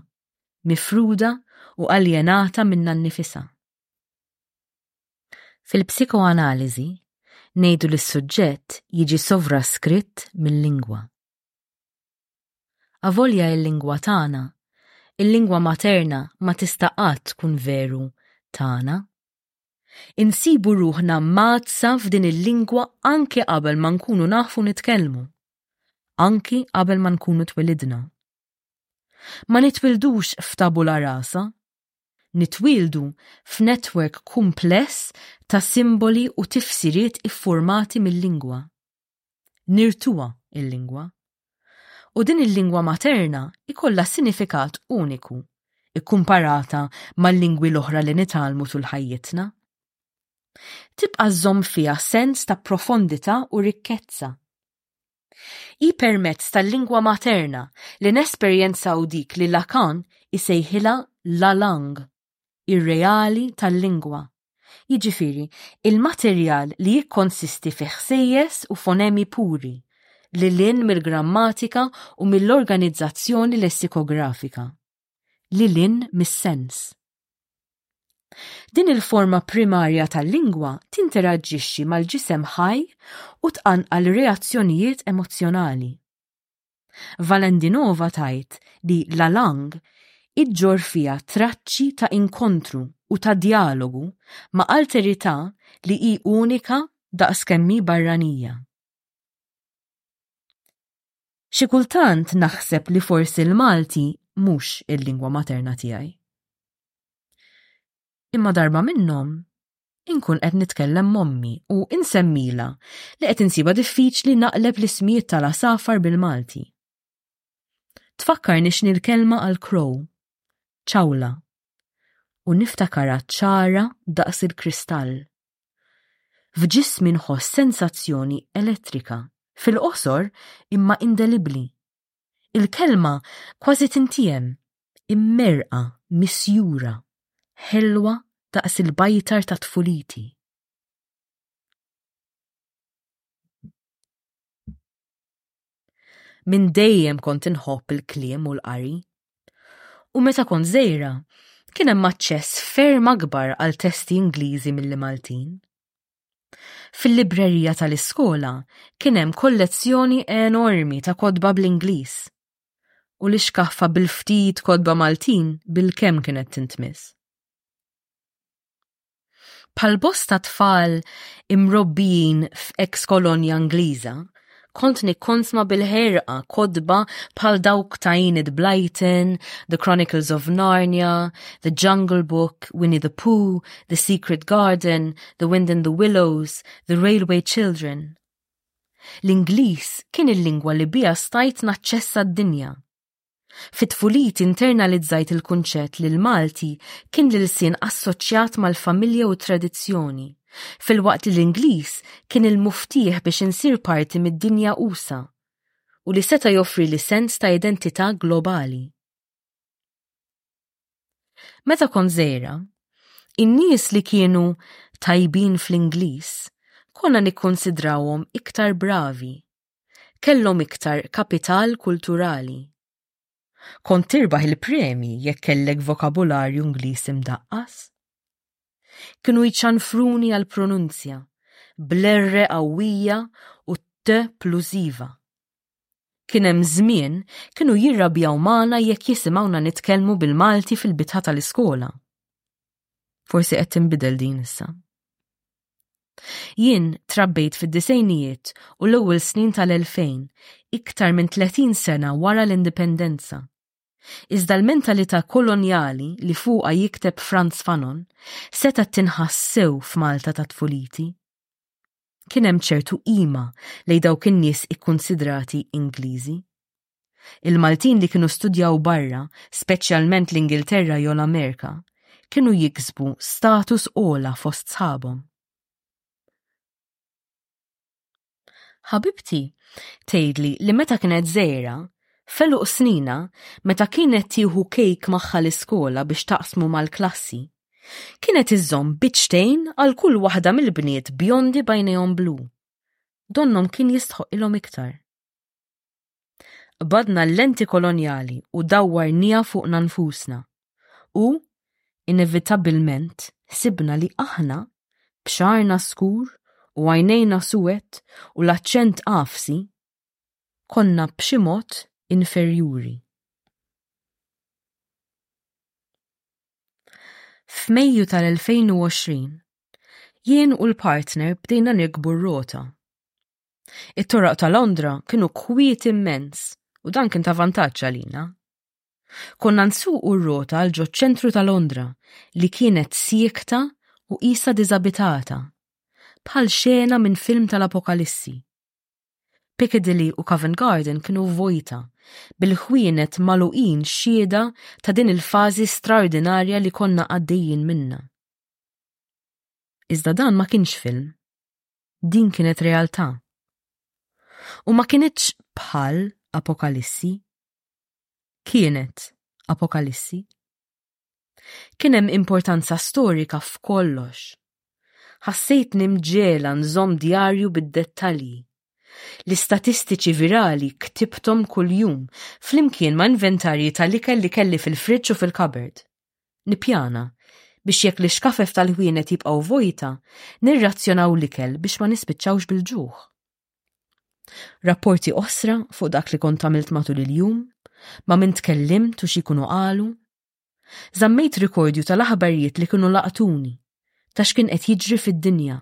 mifruda u aljenata minnha nnifisha. Fil-psikoanaliżi, ngħidu li s-suġġett jiġi sovraskritt mill-lingwa. Avolja il-lingwa tagħna, il-lingwa materna ma tista' qatt tkun veru tagħna. Insibu ruħna mgħaddsa f'din il-lingwa anki qabel ma nkunu nafu nitkellmu, anki qabel ma nkunu twilidna. Ma nitwildux f'tabula rasa, Nitwieldu f'netwerk kumpless ta' simboli u tifsiriet iffurmati mil-lingwa. Nirtuha, il-lingwa. U din il-lingwa materna jkollha sinifikat uniku, ikkumparata mal-lingwi l-oħra li nitgħallmu tul ħajjitna. Tibqa' żżomm fiha sens ta' profondità u rikkezza. Hi permezz tal-lingwa materna li nesperjenzaw dik li Lacan isejħilha la langue irreali tal-lingwa, jiġifieri l-materjal li jikkonsisti fi ħsejjes u fonemi puri, lil hinn mill-grammatika u mill-organizzazzjoni lessikografika. lil hinn mis-sens. Din il-forma primarja tal-lingwa tinteraġġixxi mal-ġisem ħaj u tqanqal reazzjonijiet emozzjonali. Valendinova tgħid li la lang iġġor fiha traċċi ta' inkontru u ta' djalogu ma' alterità li hi unika daqs kemm hi barranija. Xi kultant naħseb li forsi l-Malti mhux il-lingwa materna tiegħi. Imma darba minnhom inkun qed nitkellem mommi u insemmila li qed insiba diffiċli naqleb l-ismijiet tal-asafar bil-Malti. Tfakkar nixni l-kelma għal crow, ċawla, u niftakara ċara daqs il-kristall. F'ġismi nħoss sensazzjoni elettrika, fil-qosor imma indelibbli. Il-kelma kważi tintiehem, immerqa, misjura, ħelwa daqs il-bajtar ta' tfuliti. Minn dejjem kont inħobb il-kliem u l-qari. U meta kont żejra, kien hemm aċċess ferm akbar għal testi Ingliżi mill Maltin. Fil-librerija tal-iskola kien hemm kollezzjoni enormi ta' kodba bl-Ingliż u li xkaħfa bil-ftit kodba Maltin bil-kem kienet tintmis. Bħal bosta tfal imrobbijin f'ex kolonja Ingliża, kont nikkonsma bil-ħerqa kotba bħal dawk ta' Enid Blyton, The Chronicles of Narnia, The Jungle Book, Winnie the Pooh, The Secret Garden, The Wind in the Willows, The Railway Children. L-Ingliż kien il-lingwa li biha stajt naċċessa d-dinja. Fit-tfuliti internalizzajt il-kunċett li l-Malti kien l-ilsien assoċjat mal-familja u t-tradizzjoni, filwaqt li l-Ingliż kien il-muftieħ biex insir parti mid-dinja usa' u li seta' joffrili sens ta' identità globali. Meta kont żgħira, in-nies li kienu tajbin fl-Ingliż konna nikkunsidrawhom iktar bravi kellhom iktar kapital kulturali. Kont tirbaħ il-premji jekk kellek vokabularju Ingliż imdaqqas. Kienu jċanfruni għal pronunzja, blerre qawwija u t plużiva. Kien hemm żmien kienu jirrabjaw magħna jekk jisimgħuna nitkellmu bil-Malti fil-bitħa tal-iskola. Forsi qed tinbidel din issa. Jien trabbejt fid-disgħinijiet u l-ewwel snin tal-2000, iktar minn 30 sena wara l-Indipendenza. Iżda l-mentalità kolonjali li fuqha jikteb Frantz Fanon setgħet tinħass sew f'Malta ta' tfuliti. Kien hemm ċertu qima lejn dawk in-nies ikkunsidrati Ingliżi. Il-Maltin li kienu studjaw barra, speċjalment l-Ingilterra jew l-Amerika, kienu jiksbu status ola fost sħabhom. Ħabibti, tgħidli li meta kienet żejra, feluq snina meta kienet tieħu kejk magħha l-iskola biex taqsmu mal-klassi, kienet iżżomm biċċtejn għal kull waħda mill-bniet bjondi bajnejhom blu. Donnom kien jistħoq ilhom iktar. Qbadna l-lenti kolonjali u dawwarnija fuqna nfusna. U, inevitabilment, ħsibna li aħna, b'xarna skur u għajnejna suwed u l-aċċent għafsi, konna b'xi mod inferjuri. F'Mejju tal-2020, jien u l-partner bdejna nirkbu r-rota. It-toroq ta' Londra kienu kwiet immens u dan kien ta' vantaġġ għalina. Konna nsuqu r-rota għal ġod ċentru ta' Londra li kienet siekta u qisha diżabitata, bħal xena minn film tal-Apokalissi. Piccadilly u Covent Garden kienu vojta, bil-ħwienet maluqin xieda ta' din il-fażi straordinarja li konna għaddejjin minna. Iżda dan ma kienx film. Din kienet realtà. U ma kienitx bħal apokalissi. Kienet apokalissi. Kien hemm importanza storika f'kollox. Ħassejt nimġela nżomm djarju bid-dettalji. L-istatistiċi virali ktibtom kuljum flimkien ma' inventarji tal-ikel li kelli fil-friġġ u fil-kaberd. Nippjana biex jekk l-ixkafef tal-ħwienet jibqgħu vojta, nirrazzjonaw l-ikel biex ma nispiċċawx bil-ġuħ. Rapporti osra fuq dak li kont għamilt matul il-jum, ma min tkellimt u xi jkunu qalu. Zammejt rikordju tal-aħbarijiet li kienu laqtuni, ta' x'kien qed jiġri fid-dinja,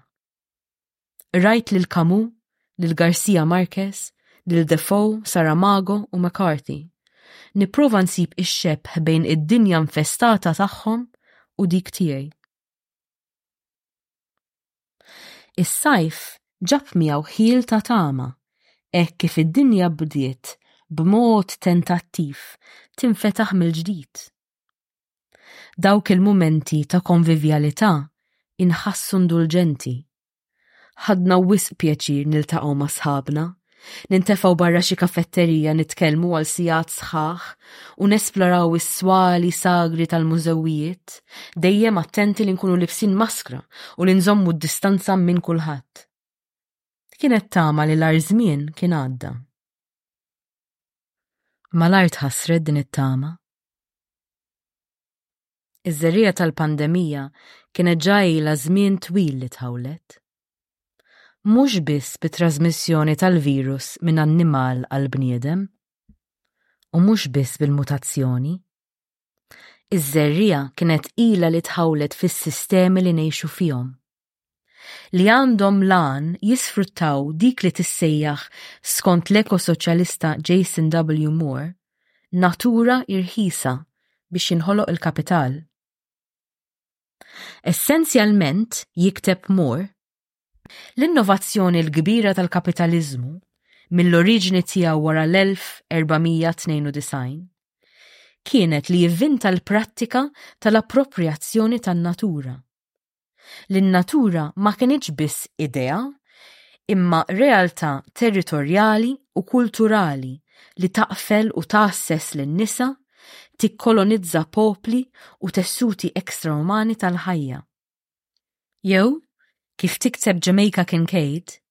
Rajt lil Camus, lil Garcia Marquez, lil Defoe, Saramago u McCarthy. Nipprova nsib ix-xebh bejn id-dinja infestata tagħhom u dik tiegħi. Is-sajf ġab miegħu ħiel ta' tama, hekk kif id-dinja bdiet b'mod tentattiv tinfetaħ mill-ġdid. Dawk il-mumenti ta' konvivjalità inħassu ndulġenti. Ħadna wisq pjaċir niltaqgħu ma' sħabna, nintefgħu barra xi kafetterija nitkellmu għal sigħat sħaħ u nesploraw is-swali sagri tal-mużewijiet, dejjem attenti li nkunu libsin maskra u li nżommu d-distanza minn kulħadd. Kienet tama li l-agħar żmien kien għadda. Malajr tħassret din it-tama. Iż-żerrija tal-pandemija kienet ġajla żmien twil li tħawlet. Mhux biss bit-trażmissjoni tal-virus minn annimal għal bniedem, u mhux biss bil-mutazzjoni. Iż-żerrija kienet ila li tħawlet fis-sistemi li ngħixu fihom. li għandhom lan jisfruttaw dik li tissejjaħ skont l-ekosoċjalista Jason W. Moore natura irħisa biex jinħoloq il-kapital. Essenzjalment, jikteb Moore, l-innovazzjoni l-kbira tal-kapitaliżmu mill-oriġini tiegħu wara l-1492 kienet li jivvinta l-prattika tal-appropriazzjoni tan-natura li n-natura ma kinitx biss idea, imma realtà territorjali u kulturali li taqfel u tgħasses lin-nisa, tikkolonizza popli u tessuti ekstraumani tal-ħajja. Jew, kif tikteb Jamaica Kincaid,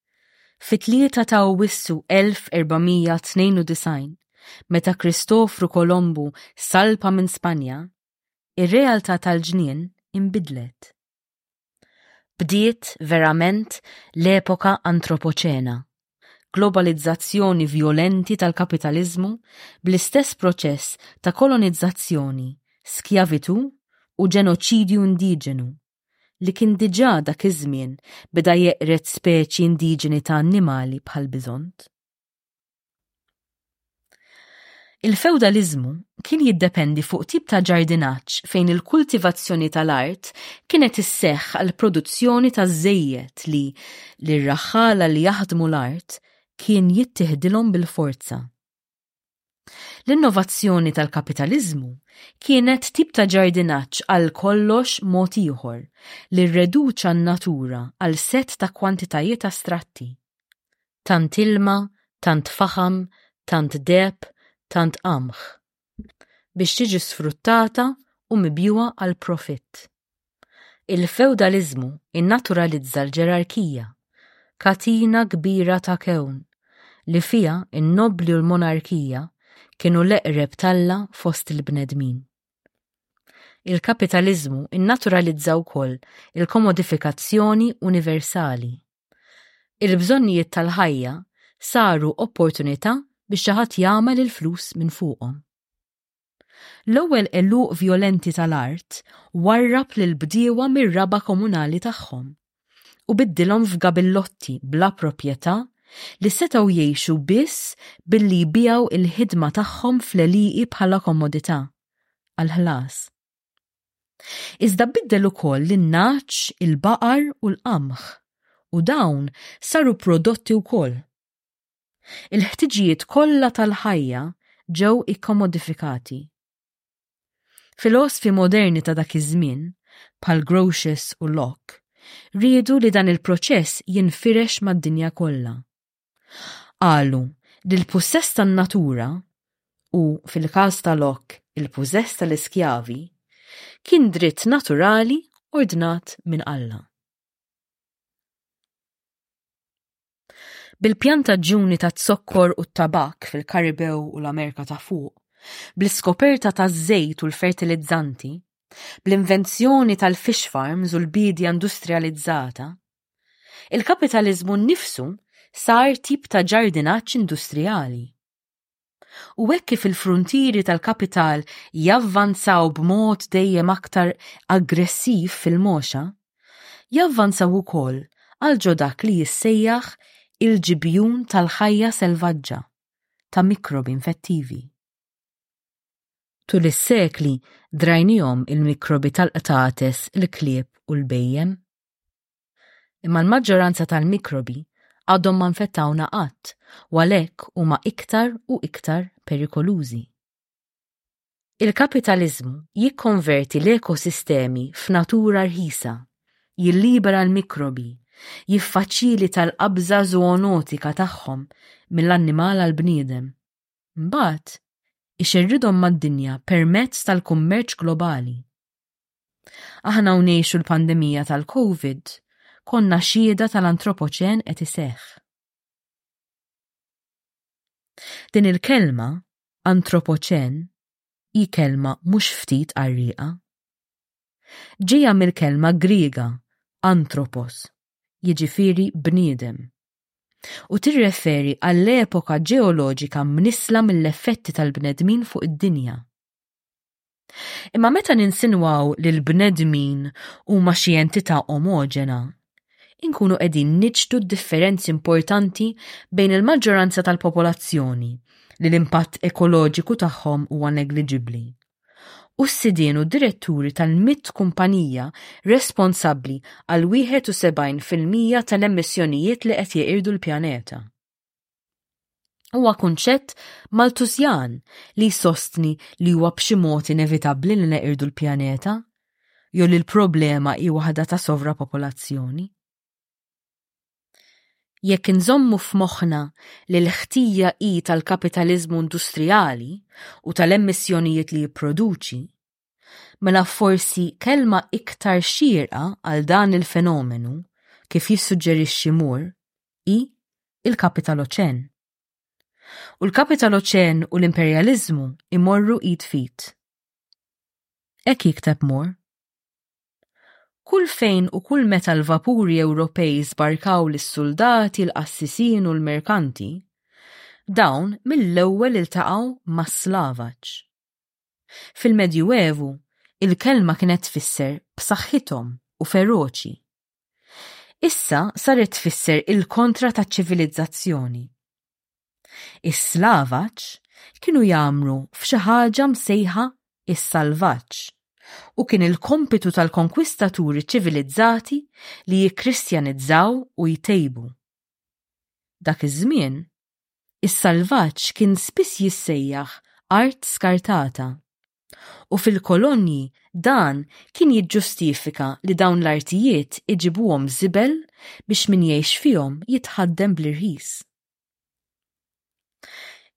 fit-tlieta ta' Awwissu 1492, meta Kristofru Kolombu salpa minn Spanja, ir-realtà tal-ġnien inbidlet. Bdiet verament l-epoka antropoċena, globalizzazzjoni vjolenti tal-kapitaliżmu bl-istess proċess ta' kolonizzazzjoni, skjavitù u ġenoċidju indiġenu, li kien diġà dak iż-żmien beda jeqred speċi indiġeni ta' annimali bħall-biżont. Il-fewdaliżmu kien jiddependi fuq tip ta' ġardinaġġ fejn il-kultivazzjoni tal-art kienet isseħħ għal produzzjoni ta' żejjed li lir-raħħala li jaħdmu l-art kien jittiħdilhom bil-forza. L-innovazzjoni tal-kapitaliżmu kienet tip ta' ġardinaġġ għal kollox mod ieħor li rreduċa n-natura għal sett ta' kwantitajiet astratti. Tant ilma, tant faħam, tant deheb, tant qamħ. Biex tiġi sfruttata u mibjugħa għall-profitt. Il-fewdaliżmu innaturalizza l-ġerarkija, katina kbira ta' kewn, li fiha n-nobbli u l-monarkija kienu l-eqreb t'Alla fost il-bnedmin. Il-kapitaliżmu innaturalizza wkoll il-komodifikazzjoni universali. Il-bżonnijiet tal-ħajja saru opportunità biex xi ħadd jagħmel il-flus minn fuqhom. L-ewwel għeluq vjolenti tal-art warrab lill-bdiewa mir-raba' komunali tagħhom u biddilhom f'gabillotti bla proprjetà li setgħu jgħixu biss billi jbigħu l-ħidma tagħhom fl-għelieqi bħala komodità, għall-ħlas. Iżda biddel ukoll in-nagħaġ, il-baqar u l-qamħ, u dawn saru prodotti wkoll. Il-ħtiġijiet kollha tal-ħajja ġew ikkomodifikati. Filosfi moderni ta' dak iż-żmien, bħal Grotius u Locke, riedu li dan il-proċess jinfirex mad-dinja kollha. Qalu li l-pussess tan-natura u, fil-każ ta' Locke, il-pużess tal-iskjavi, kien dritt naturali ordnat minn Alla. Bil-pjan ta' ġuni ta' zokkor u t-tabak fil-Karibew u l-Amerika ta' Fuq, bl-iskoperta taż-żejt u l-fertilizzanti, bl-invenzjoni tal-fish farms u l-biedja industrijalizzata, il-kapitaliżmu nnifsu sar tip ta' ġardinaġġ industrijali. U hekk kif il-fruntieri tal-kapital javvanzaw b'mod dejjem aktar aggressiv fil-moxa, javvanzaw ukoll għal ġo dak li jissejjaħ il-ġibjun tal-ħajja selvaġġa ta' mikrobi infettivi. Tul is-sekli drajnihom il-mikrobi tal-qtates, il-klieb u l-bejjem. Imma l-maġġoranza tal-mikrobi għadhom ma nfettawna qatt u għalhekk huma iktar u iktar perikolużi. Il-kapitaliżmu jikkonverti l-ekosistemi f'natura rħisa, jillibera l-mikrobi, jiffaċilita l-qabża zoonotika tagħhom mill-annimal għal bniedem. Mbagħad, ixerridhom mad-dinja permezz tal-kummerċ globali. Aħna u ngħixu l-pandemija tal-COVID konna xieda tal-antropoċen qed iseħħ. Din il-kelma antropoċen hi kelma mhux ftit qarrieqa. Ġejja mill-kelma Griega antropos, jiġifieri bniedem, u tirreferi għall-epoka ġeoloġika mnissla mill-effetti tal-bnedmin fuq id-dinja. Imma meta ninsinwaw li l-bnedmin huma xi entità omoġena, inkunu qegħdin niġtu d-differenzi importanti bejn il-maġġoranza tal-popolazzjoni li l-impatt ekoloġiku tagħhom huwa negliġibbli u s-sidien u diretturi tal-mitt kumpanija responsabbli għal 71% tal-emissjonijiet li qed jeqirdu l-pjaneta. Huwa kunċett Maltusjan li jsostni li huwa b'xi mod inevitabbli li neqirdu l-pjaneta jew li l-problema hi waħda ta' sovrapopolazzjoni. Jekk inżommu f'moħħna li l-ħtija hi tal-kapitaliżmu industrijali u tal-emissjonijiet li jipproduċi, Mela forsi kelma iktar xierqa għal dan il-fenomenu kif jissuġġerixxi Moore hi il-kapitaloċen. U l-kapitaloċen u l-imperjaliżmu imorru id fit. Ek jikteb Moore. Kull fejn u kull meta l-vapuri Ewropej żbarkaw lis-suldati, l-qassisin u l-merkanti, dawn mill-ewwel iltaqgħu mas-Slavaċ. Fil-Medjuevu, il-kelma kienet tfisser b'saħħithom u feroċi. Issa saret tfisser il-kontra taċ-ċivilizzazzjoni. Is-Slavaċ kienu jgħammru f'xi ħaġa msejħa is-salvaġġ u kien il-kompitu tal-konkwistaturi ċivilizzati li jikkristjanizzaw u jtejbu. Dak iż-żmien, Is-salvaġġ kien spiss jissejjaħ art skartata, u fil-kolonji dan kien jiġġustifika li dawn l-artijiet iġibuhom żibel biex min jgħix fihom jitħaddem bl-irħis.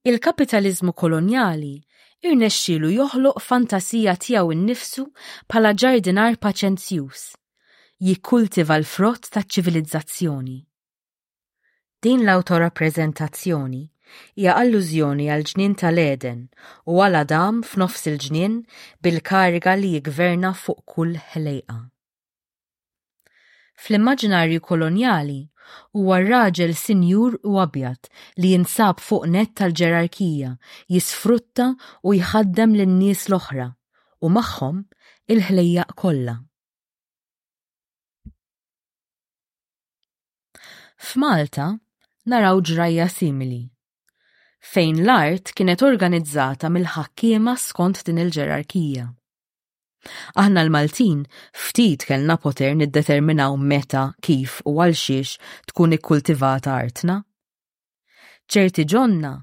Il-kapitaliżmu kolonjali rnexxielu joħloq fantasija tiegħu nnifsu bħala ġardinar paċenzjuż, jikkultiva l-frott taċ-ċivilizzazzjoni. Din l-awtorappreżentazzjoni hija allużjoni għal ġnien tal-Għeden u għal Adam f'nofs il-ġnien bil-kariga li jiggverna fuq kull ħlejqa. Fl-immaġinarju kolonjali, huwa r-raġel sinjur u abjad li jinsab fuq nett tal-ġerarkija, jisfrutta u jħaddem lin-nies l-oħra, u magħhom il-ħlejjaq kollha. F'Malta naraw ġrajja simili, fejn l-art kienet organizzata mill-ħakkiema skont din il-ġerarkija. Aħna l-Maltin ftit kellna poter niddeterminaw meta, kif u għal xiex tkun ikkultivata artna. ċerti ġonna,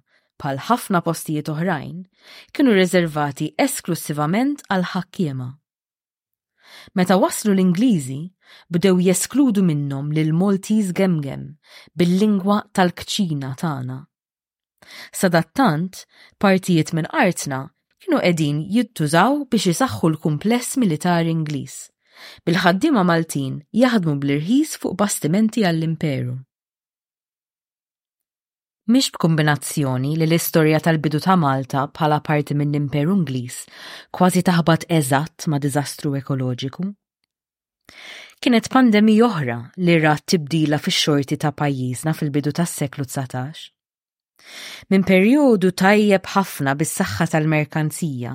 bħal ħafna postijiet oħrajn, kienu riservati esklussivament għal ħakkiema. Meta waslu l-Ingliżi, bdew jeskludu minnhom lill-Maltese Gemgem bil-lingwa tal-kċina tagħna. Sadattant, partijiet minn artna kienu qegħdin jintużaw biex isaħħu l-kumpless militari Ingliż, bil-ħaddiema Maltin jaħdmu bl-irħis fuq bastimenti għall-Imperu. Mhix b'kumbinazzjoni li l-istorja tal-bidu ta' Malta bħala parti mill-Imper Ingliż kważi taħbat eżatt ma' diżastru ekoloġiku. Kienet pandemi oħra li rat tibdila fix-xorti ta' pajjiżna fil-bidu tas-seklu 19. Minn perjodu tajjeb ħafna bis-saħħa tal-merkanzija,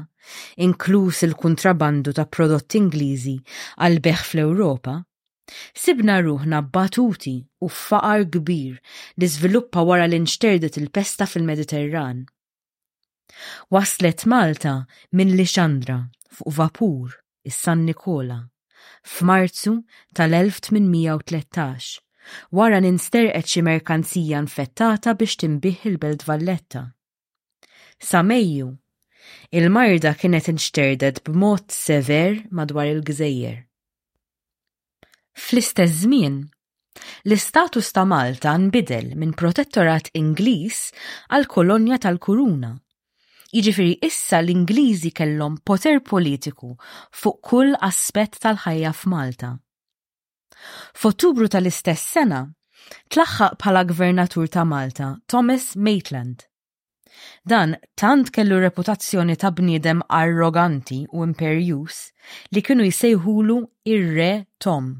inkluż il-kuntrabandu ta' prodotti Ingliżi għal beħ fl-Ewropa, Sibna ruħna bbatuti u f'faqar kbir li żviluppa wara li nxterdet il-pesta fil-Mediterran. Waslet Malta minn Lixandra fuq vapur, is-San Nikola, f'Marzu tal-1813, wara li nsterqet xi merkanzija infettata biex tinbiegħ il-Belt Valletta. Sa Mejju, il-marda kienet inxterdet b'mod sever madwar il-gżejjer. Fl-istess żmien, l-istatus ta' Malta nbidel minn protettorat Ingliż għal kolonja tal-Kuruna, jiġifieri issa l-Ingliżi kellhom poter politiku fuq kull aspett tal-ħajja f'Malta. F'Ottubru tal-istess sena, tlaħħaq bħala Gvernatur ta' Malta Thomas Maitland. Dan tant kellu reputazzjoni ta' bniedem arroganti u imperjuż li kienu jsejħulu ir-Re Tom.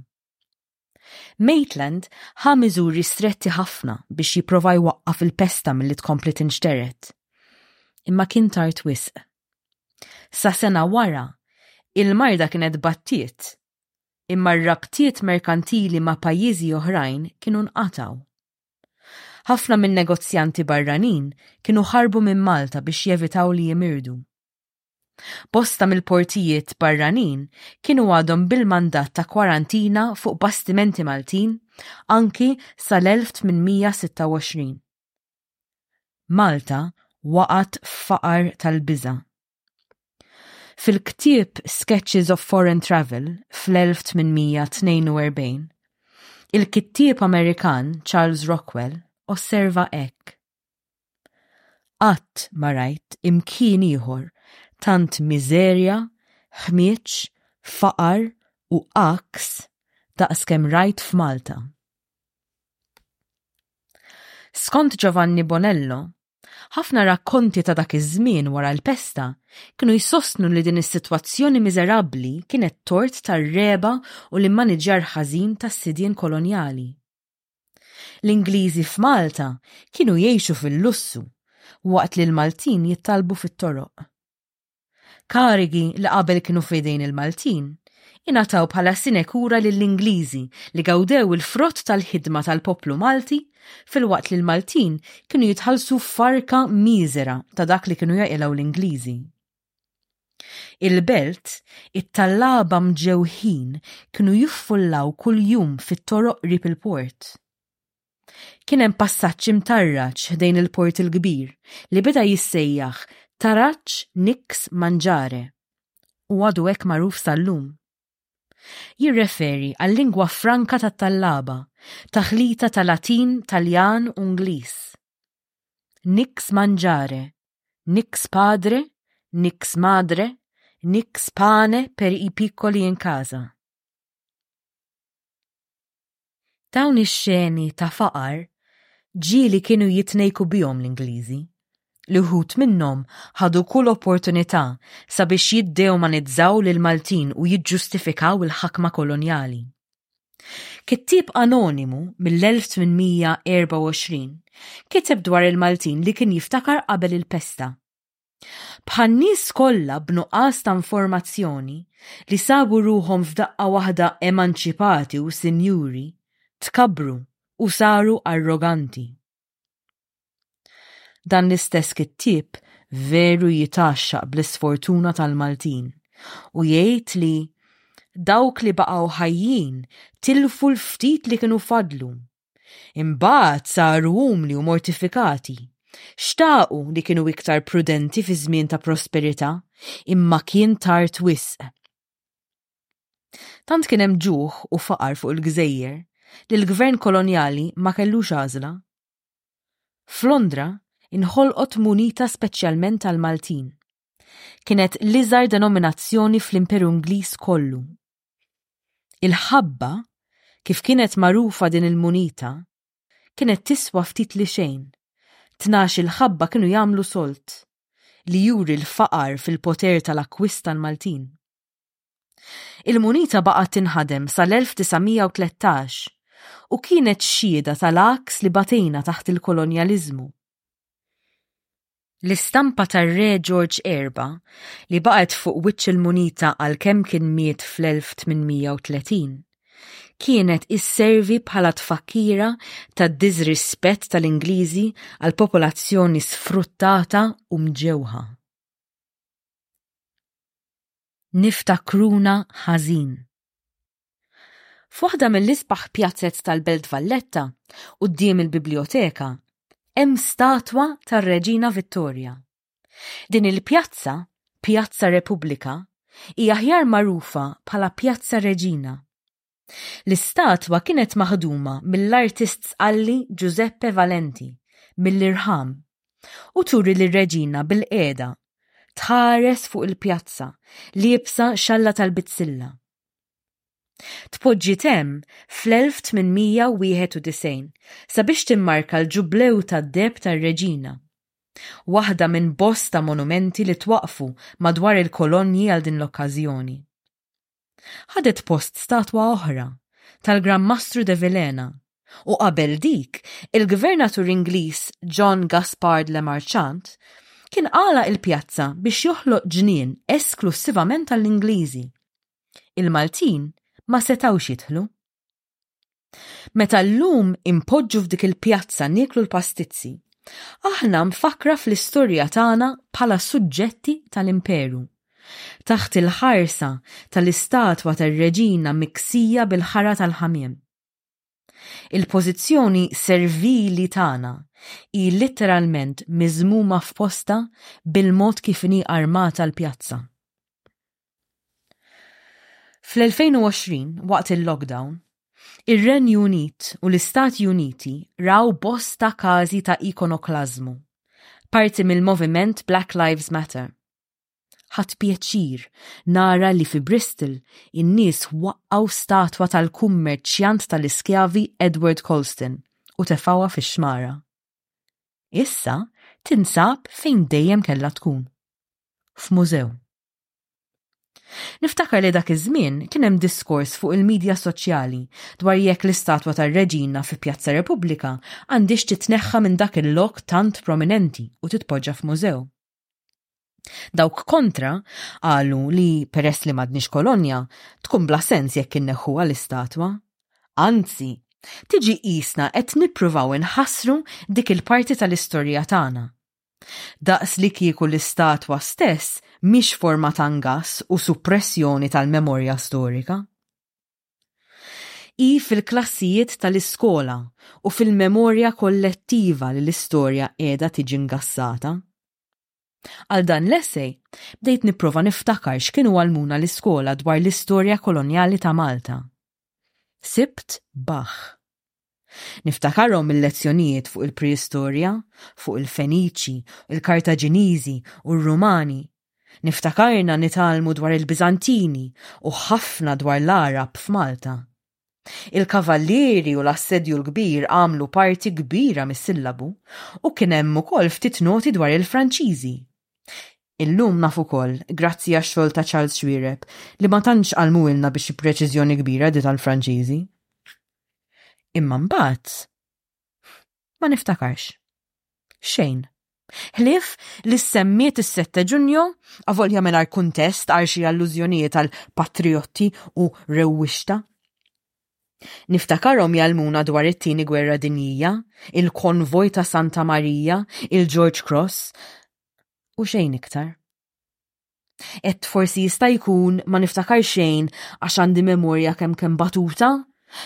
Maitland ħa miżuri stretti ħafna biex jipprova jwaqqaf il-pesta milli tkompli tinxtered. Imma kien tard wisq. Sa sena wara, il-marda kienet battiet imma r-rabtiet merkantili ma' pajjiżi oħrajn kienu nqatgħu. Ħafna min-negozjanti barranin kienu ħarbu minn Malta biex jevitaw li jimirdu. Bosta mill-portijiet barranin kienu għadhom bil-mandat ta' kwarantina fuq bastimenti Maltin anki sal-1826. Malta waqgħet f'faqar tal-biża'. Fil-ktieb Sketches of Foreign Travel fl-1842, il-kittieb Amerikan Charles Rockwell osserva hekk. Qatt ma rajt imkien ieħor tant miżerja, ħmieġ, faqar u għaks daqskemm rajt f'Malta. Skont Giovanni Bonello, Ħafna rakkonti ta' dak iż-żmien wara l-pesta kienu jsostnu li din is-sitwazzjoni miżerabbli kienet tort tar-regħba u l-immaniġġjar ħażin tas-sidien kolonjali. L-Ingliżi f'Malta kienu jgħixu fil-lussu, waqt li l-Maltin jittalbu fit-toroq. Karigi li qabel kienu f'idejn il-Maltin ingħataw bħala sinekura lill-Ingliżi li gawdew il-frott tal-ħidma tal-poplu Malti filwaqt li l-Maltin kienu jitħallsu farka miżera ta' dak li kienu jaqilgħu l-Ingliżi. Il-belt, it-tallaba mġewħin kienu jiffullaw kuljum fit-toroq qrib il-port. Kien hemm passaġġ imtarraġ ħdejn il-port il-kbir li beda jissejjaħ Taraġġ Nix Mangiare u għadu hekk magħruf sal-lum. Jirreferi għal-lingwa franka tat-tallaba, taħlita ta' Latin, Taljan u Ingliż. Nix mangiare, nix padre, nix madre, nix pane per i piccoli in casa. Dawn ix-xeni ta' faqar ġieli kienu jitnejku bihom l-Ingliżi. Li wħud minnhom ħadu kull opportunità sabiex jidde'umanizzaw lill-Maltin u jiġġustifikaw il-ħakma kolonjali. Kittieb anonimu mill-1824 kiteb dwar il-Maltin li kien jiftakar qabel il-pesta. Bħan-nies kollha b'nuqqas ta' informazzjoni li sabu ruħhom f'daqqa waħda emanċipati u sinjuri, tkabbru u saru arroganti. Dan l-istess kittieb veru jitgħaxxaq bl-isfortuna tal-Maltin u jgħid li dawk li baqgħu ħajjin tilfu l-ftit li kienu fadlu Imbagħad saru umli u mortifikati. Xtaqu li kienu iktar prudenti fi żmien ta' prosperità, imma kien tard wisq. Tant kien hemm ġuħ u faqar fuq il-gżejjer li l-gvern kolonjali ma kellux għażla. F'Londra inħolqot munita speċjalment għall-Maltin. Kienet l-iżgħar denominazzjoni fl-Imperu Ingliż kollu. Il-ħabba, kif kienet magħrufa din il-munita, kienet tiswa ftit li xejn. Tnax il-ħabba kienu jagħmlu solt li juri l-faqar fil-poter tal-akkwist tal-Maltin. Il-munita baqgħet tinħadem sal-1913 u kienet xhieda tal-għaks li batejna taħt il-kolonjaliżmu. L-istampa tar-Re George Erba', li baqgħet fuq wiċċ il-munita għalkemm kien miet fl-1830, kienet isservi bħala tfakkira tad-diżrispett tal-Ingliżi għal popolazzjoni sfruttata u mġewħa. Niftakruna ħażin. F'waħda mill-isbaħ pjazez tal-Belt Valletta, quddiem il-Bibljoteka, hemm statwa tar-Reġina Vittoria. Din il-pjazza, Pjazza Repubblika, hi aħjar magħrufa bħala Pjazza Reġina. L-istatwa kienet maħduma mill-artist Sqalli Giuseppe Valenti mill-irħam u turi lir-Reġina bilqiegħda tħares fuq il-pjazza liebsa xalla tal-bizzilla. Tpoġġiet hemm fl-1891 sabiex timmarka l-Ġublew tad-Deheb tar-Reġina. Waħda minn bosta monumenti li twaqqfu madwar il-kolonji għal din l-okkażjoni. Ħadet post statwa oħra, tal-Gran Mastru de Vilhena, u qabel dik, il-Gvernatur Ingliż John Gaspard Le Marchant kien għalaq il-pjazza biex joħloq ġnien esklussivament għall-Ingliżi. Il-Maltin ma setgħux jidħlu. Meta llum inpoġġu f'dik il-pjazza nieklu l-pastizzi, aħna mfakkra fl-istorja tagħna bħala suġġetti tal-Imperu taħt il-ħarsa tal-istatwa tar-Reġina miksija bil-ħara tal-ħamiem. Il-pożizzjoni servili tagħna hi litteralment miżmuma f'postha bil-mod kif inhi armata l-pjazza. Fl-2020, waqt il-lockdown, ir-Renju Unit u l-Istati Uniti raw bosta każi ta' ikonoklażmu, parti mill-moviment Black Lives Matter. Ħadt pjaċir nara li fi Bristol in-nies waqqgħu statwa tal-kummerċjant tal-iskjavi Edward Colston u tefgħuha fix-xmara. Issa tinsab fejn dejjem kellha tkun. F'mużew. Niftakar li dak iż-żmien kien hemm diskors fuq il-midja soċjali dwar jekk l-istatwa tar-Reġina fi Pjazza Repubblika għandhiex titneħħa minn dak il-lok tant prominenti u titpoġġa f'mużew. Dawk kontra qalu li peress li m'għadniex kolonja tkun bla sens jekk inneħħuha l-istatwa. Anzi, tiġi qisna qed nippruvaw inħassru dik il-parti tal-istorja tagħna. Daqs li kieku l-istatwa stess mhix forma ta' ngass u suppressjoni tal-memorja storika. Hi fil-klassijiet tal-iskola u fil-memorja kollettiva li l-istorja qiegħda tiġi ngassata. Għal dan l-essay, bdejt nipprova niftakar x'kienu għallmuna l-iskola dwar l-istorja kolonjali ta' Malta. Sibt Bach. Niftakarhom il-lezzjonijiet fuq il-preistorja, fuq il-Feniċi, il-Kartaġiniżi u r-Rumani. Niftakarna nitgħallmu dwar il-Biżantini u ħafna dwar l-Għarab f'Malta. Il-kavallieri u l-assedju l-kbir għamlu parti kbira mis-sillabu u kien hemm ukoll ftit noti dwar il-Franċiżi. Illum naf ukoll, grazzi għax-xogħol ta' Charles Xuereb, li ma tantx għallmuhilna biex b'preċiżjoni kbira di tal-Franċiżi. Imma mbagħad ma niftakarx. Xejn. Ħlief li semmiet is-sette Ġunju, avolja mingħajr kuntest għal xi allużjonijiet għal patrijotti u rewwixta. Niftakarhom jgħallmuna dwar it-Tieni Gwerra Dinjija, il-konvoj ta' Santa Marija, il-George Cross u xejn iktar. Qed forsi jista' jkun ma niftakar xejn għax għandi memorja kemm kemm batuta,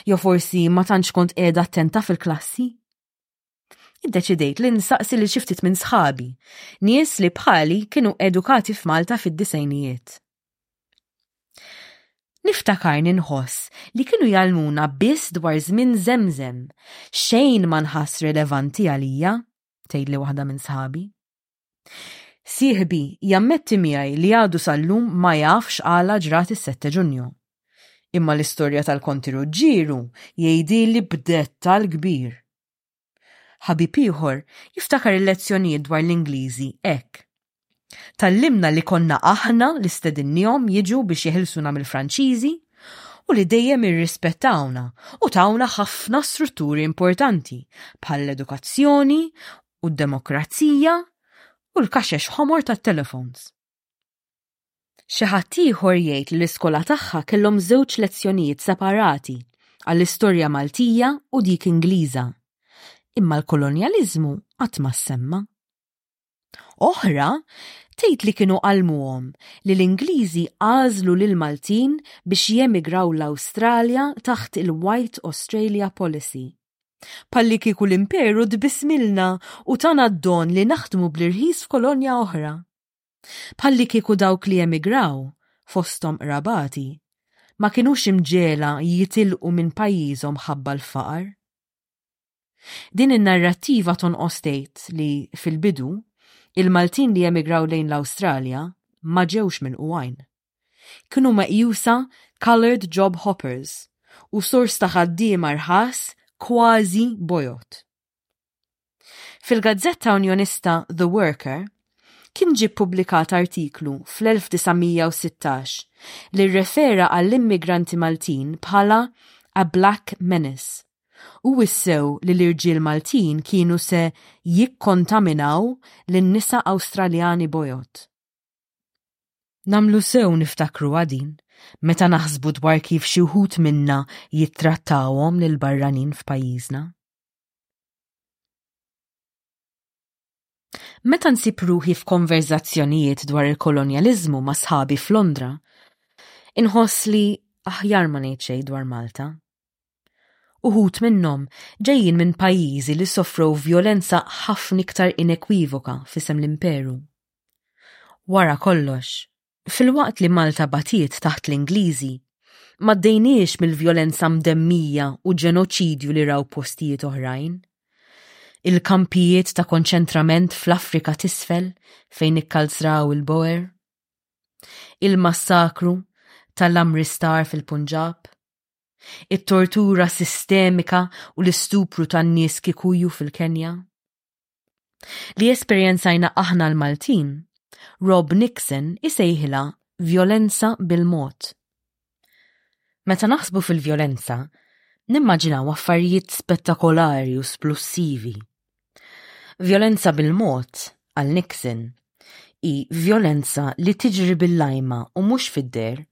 jew forsi ma tantx kont qiegħda attenta fil-klassi. Iddeċidejt li nsaqsi lil xi ftit minn sħabi, nies li bħali kienu edukati f'Malta fid-disejnijiet. Niftakarni nħoss li kienu jgħalmuna biss dwar żmien żemżem, xejn ma nħass rilevanti għalija, tgħidli waħda minn sħabi. Sieħbi jammetti miegħi li għadu sal-lum ma jafx għala ġrat is-sette Ġunju. Imma l-istorja tal-Konti Ruġġieru jgħidilli b'dettal kbir. Ħabib ieħor jiftakar il-lezzjonijiet dwar l-Ingliżi hekk, Tgħallimna li konna aħna li stedinniehom jiġu biex jeħilsuna mill-Franċiżi u li dejjem irrispettawna u tawna ħafna strutturi importanti bħall-edukazzjoni u d-demokrazija u l-kaxex ħomor tat-telefons. Xi ħadd ieħor jgħid li l-iskola tagħha kellhom żewġ lezzjonijiet separati għall-istorja Maltija u dik Ingliża, imma l-kolonjaliżmu qatt ma ssemma. Oħra tgħid li kienu għallmuhom li l-Ingliżi għażlu lill-Maltin biex jemigraw l-Awstralja taħt il-White Australia Policy. Palli kieku l-imperu tbismilna u tana d-don li naħdmu bl-irħis f'kolonja oħra. Palli kieku dawk li emigraw, fosthom qrabati, ma kinux imġegħla jitilqu minn pajjiżhom ħabba l-faqar. Din in-narrattiva tonqos tgħid li, fil-bidu, il-Maltin li emigraw lejn l-Awstralja ma ġewx milqugħin. Kienu meqjusa coloured job hoppers u sors ta' ħaddiema rħas kważi bojod. Fil-gazzetta Unjonista The Worker kien ġie ppubblikat artiklu fl-1916 li rrefera għall-immigranti Maltin bħala a black menace u wissew li l-irġiel Maltin kienu se jikkontaminaw lin-nisa Awstraljani bojod. Namlu sew niftakru għadin meta naħsbu dwar kif xi wħud minna jittrattawhom lil barranin f'pajjiżna. Meta nsib ruħi f'konverżazzjonijiet dwar il-kolonjaliżmu ma' sħabi f'Londra, inħoss li aħjar ma ngħid xejn dwar Malta. Uħut minnhom ġejjin minn pajjiżi li sofrow vjolenza ħafna iktar inekwivoka fisem l-imperu. Wara kollox, filwaqt li Malta batiet taħt l-Ingliżi, m'għaddejniex mill-vjolenza mdemmija u ġenoċidju li raw postijiet oħrajn. Il-kampijiet ta' konċentrament fl-Afrika t'Isfel fejn ikkalzraw il-Boer. Il-massakru tal-Amristar fil-Punġab. It-tortura sistemika u l-istupru tan-nies Kikuju fil-Kenja. Li esperjenzajna aħna l-Maltin, Rob Nixon isejħilha vjolenza bil-mod. Meta naħsbu fil-vjolenza, nimmaġinaw affarijiet spettakolari u splussivi. Vjolenza bil-mod, għal Nixon, hi vjolenza li tiġri bil-lajma u mhux fid-der,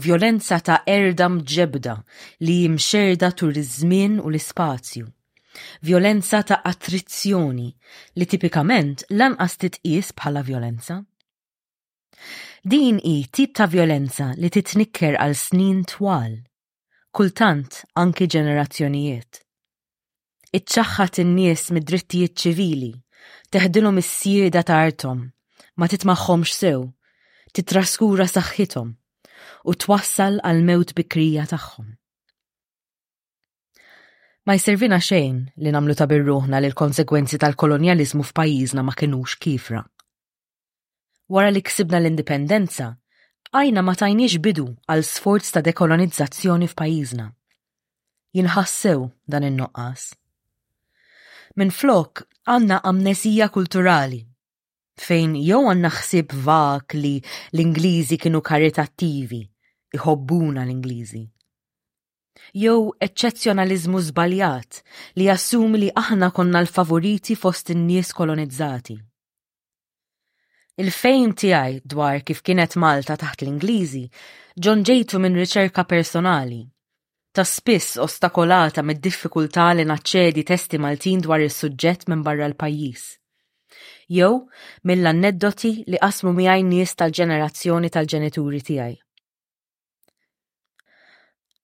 vjolenza ta' erda mġebda li hi mxerda tul iż-żmien u l-ispazju. Vjolenza ta' attrizzjoni li tipikament lanqas titqies bħala vjolenza. Din hi tip ta' vjolenza li titnikker għal snin twal, kultant anki ġenerazzjonijiet. Iċċaħħad in-nies mid-drittijiet ċivili, teħdilhom is-sjieda ta' arthom, ma titmagħhomx sew, tittraskura saħħithom u twassal għall-mewt bikrija tagħhom. Ma jservina xejn li nagħmlu ta' birruħna li l-konsegwenzi tal-kolonjaliżmu f'pajjiżna ma kinux kiefra. Wara li ksibna l-indipendenza, bqajna ma tajniex bidu għal sforz ta' dekolonizzazzjoni f'pajjiżna. Jinħassew dan in-nuqqas. Minflok għandna amnesija kulturali fejn jew għandna ħsieb vak li l-Ingliżi kienu karitattivi, iħobbuna l-Ingliżi. jew eċċezzjonaliżmu żbaljat li jassumi li aħna konna l-favoriti fost in-nies kolonizzati. Il-fejm tiegħi dwar kif kienet Malta taħt l-Ingliżi ġon ġejtu minn riċerka personali, ta' spiss ostakolata mid-diffikultà li naċċedi testi Maltin dwar is-suġġett minn barra l-pajjiż. Jew mill-anneddoti li qasmu miegħi nies tal-ġenerazzjoni tal-ġenituri tiegħi.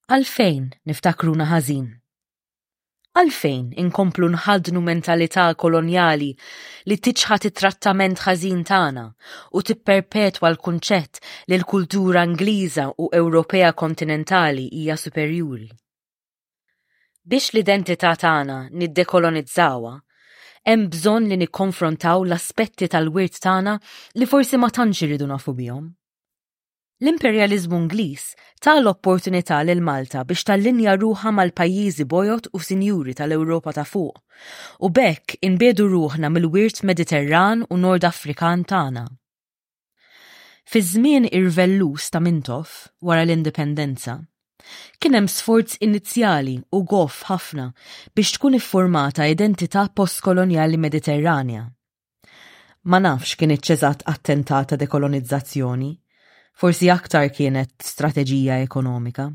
Għalfejn niftakruna ħażin? Għalfejn inkomplu nħaddnu mentalità kolonjali li tiċħad it-trattament ħażin tagħna u tipperpetwa l-kunċett li l-kultura Ingliża u Ewropea kontinentali hija superjuri? Biex l-identità tagħna niddekolonizzawha, hemm bżonn li nikkonfrontaw l-aspetti tal-wirt tagħna li forsi ma tantx irridu nafu bihom. L-imperjaliżmu Ingliż ta l-opportunità lil Malta biex tallinja ruħha mal-pajjiżi bojod u sinjuri tal-Ewropa ta' fuq, u b'hekk inbegħdu ruħna mill-wirt Mediterran u Nord Afrikan tagħna. Fiż-żmien irvelluż ta' Mintoff, wara l-Indipendenza, kien hemm sforz inizjali u goff ħafna biex tkun iffurmata identità postkolonjali Mediterranja, Ma nafx kien iċċeżat attentat ta' dekolonizzazzjoni, forsi aktar kienet strateġija ekonomika.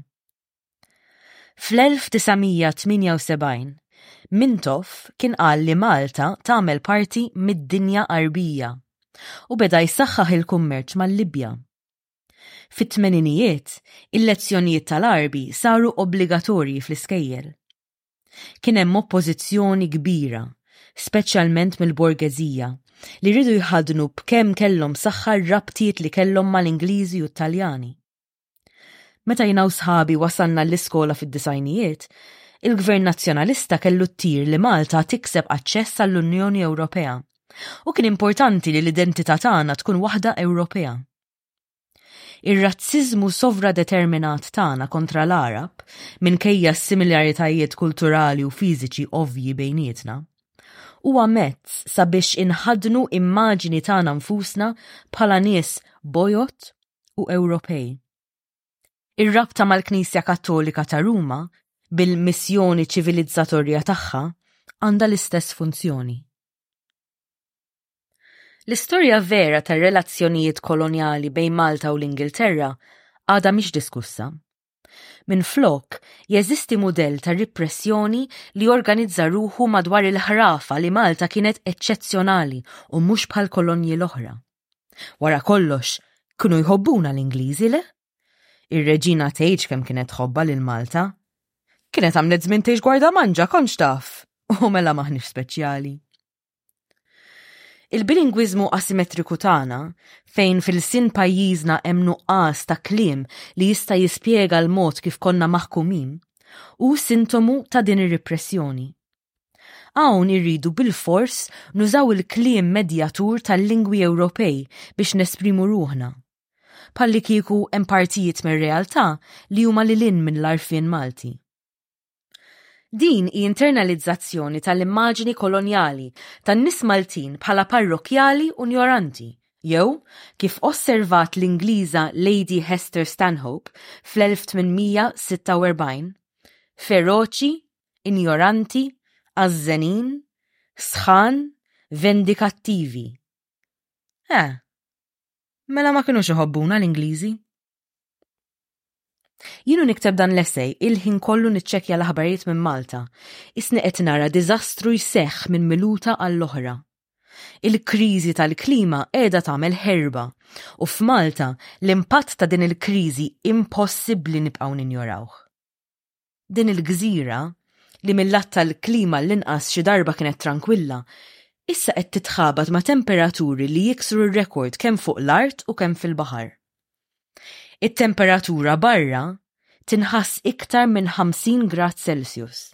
Fl-1978, Mintoff kien qal li Malta tagħmel parti mid-dinja Għarbija u beda jsaħħaħ il-kummerċ mal-Libja. Fit-tmeninijiet, il-lezzjonijiet tal-Għarbi saru obbligatorji fl-iskejjel. Kien hemm oppożizzjoni kbira, speċjalment mill-borgeżija, li rridu jħadnu b'kemm kellhom saħħa r-rabtiet li kellhom mal-Ingliżi u t-Taljani. Meta jiena u sħabi wasalna l-iskola fid-disgħinijiet, il-Gvern Nazzjonalista kellu ttir li Malta tikseb aċċess għall-Unjoni Ewropea, u kien importanti li l-identità tagħna tkun waħda Ewropea. Ir-razziżmu sovradeterminat tagħna kontra l-Għarab, minkejja s-similjaritajiet kulturali u fiżiċi ovvji bejnietna, huwa mezz sabiex inħaddnu immaġini tagħna nfusna bħala nies bojot u Ewropej. Ir-rabta mal-Knisja Kattolika ta' Ruma bil-missjoni ċivilizzatorja tagħha għandha l-istess funzjoni. L-istorja vera tar-relazzjonijiet kolonjali bejn Malta u l-Ingilterra għadha mhix diskussa. Minflok, jeżisti mudell ta' ripressjoni li organizza ruħu madwar il-ħrafa li Malta kienet eċċezzjonali u mhux bħal kolonji l-oħra. Wara kollox, kienu jħobbuna l-Ingliżi le? Ir-reġina tgħidx kemm kienet tħobba lil Malta. Kienet għamlet żmien tgħix gwarda manġa kontx taf, u mela maħniex speċjali. Il-bilingwiżmu asimetriku tagħna, fejn f'ilsien pajjiżna hemm nuqqas ta' kliem li jista' jispjega l-mod kif konna maħkumin, hu sintomu ta' din ir-ripressjoni. Hawn irridu bilfors nużaw il-kliem medjatur tal-lingwi Ewropej biex nesprimu ruħna. Bħallikieku hemm partijiet mir-realtà li huma lil hinn mill-għarfien Malti. Din hi internalizzazzjoni tal-immaġini kolonjali tan-nies Maltin bħala parrokkjali u njoranti, jew, kif osservat l-Ingliża Lady Hester Stanhope fl-1846, feroċi, injoranti, għażżenin, sħan, vendikattivi. Eh! Mela ma kinux iħobbuna l-Ingliżi? Jienu nikteb dan l-essej il-ħin kollu niċċekja l-aħbarijiet minn Malta. Isni qed nara diżastru jseħħ minn minuta għall-oħra. Il-kriżi tal-klima qiegħda tagħmel ħerba u f'Malta l-impatt ta' din il-kriżi impossibbli nibqgħu ninjorawh. Din il-gżira, li mill-lat tal-klima l-inqas xi darba kienet trankwilla, issa qed titħabat ma' temperaturi li jiksru r-rekord kemm fuq l-art u kemm fil-baħar. It-temperatura barra tinħass iktar minn 50 grad Celsius.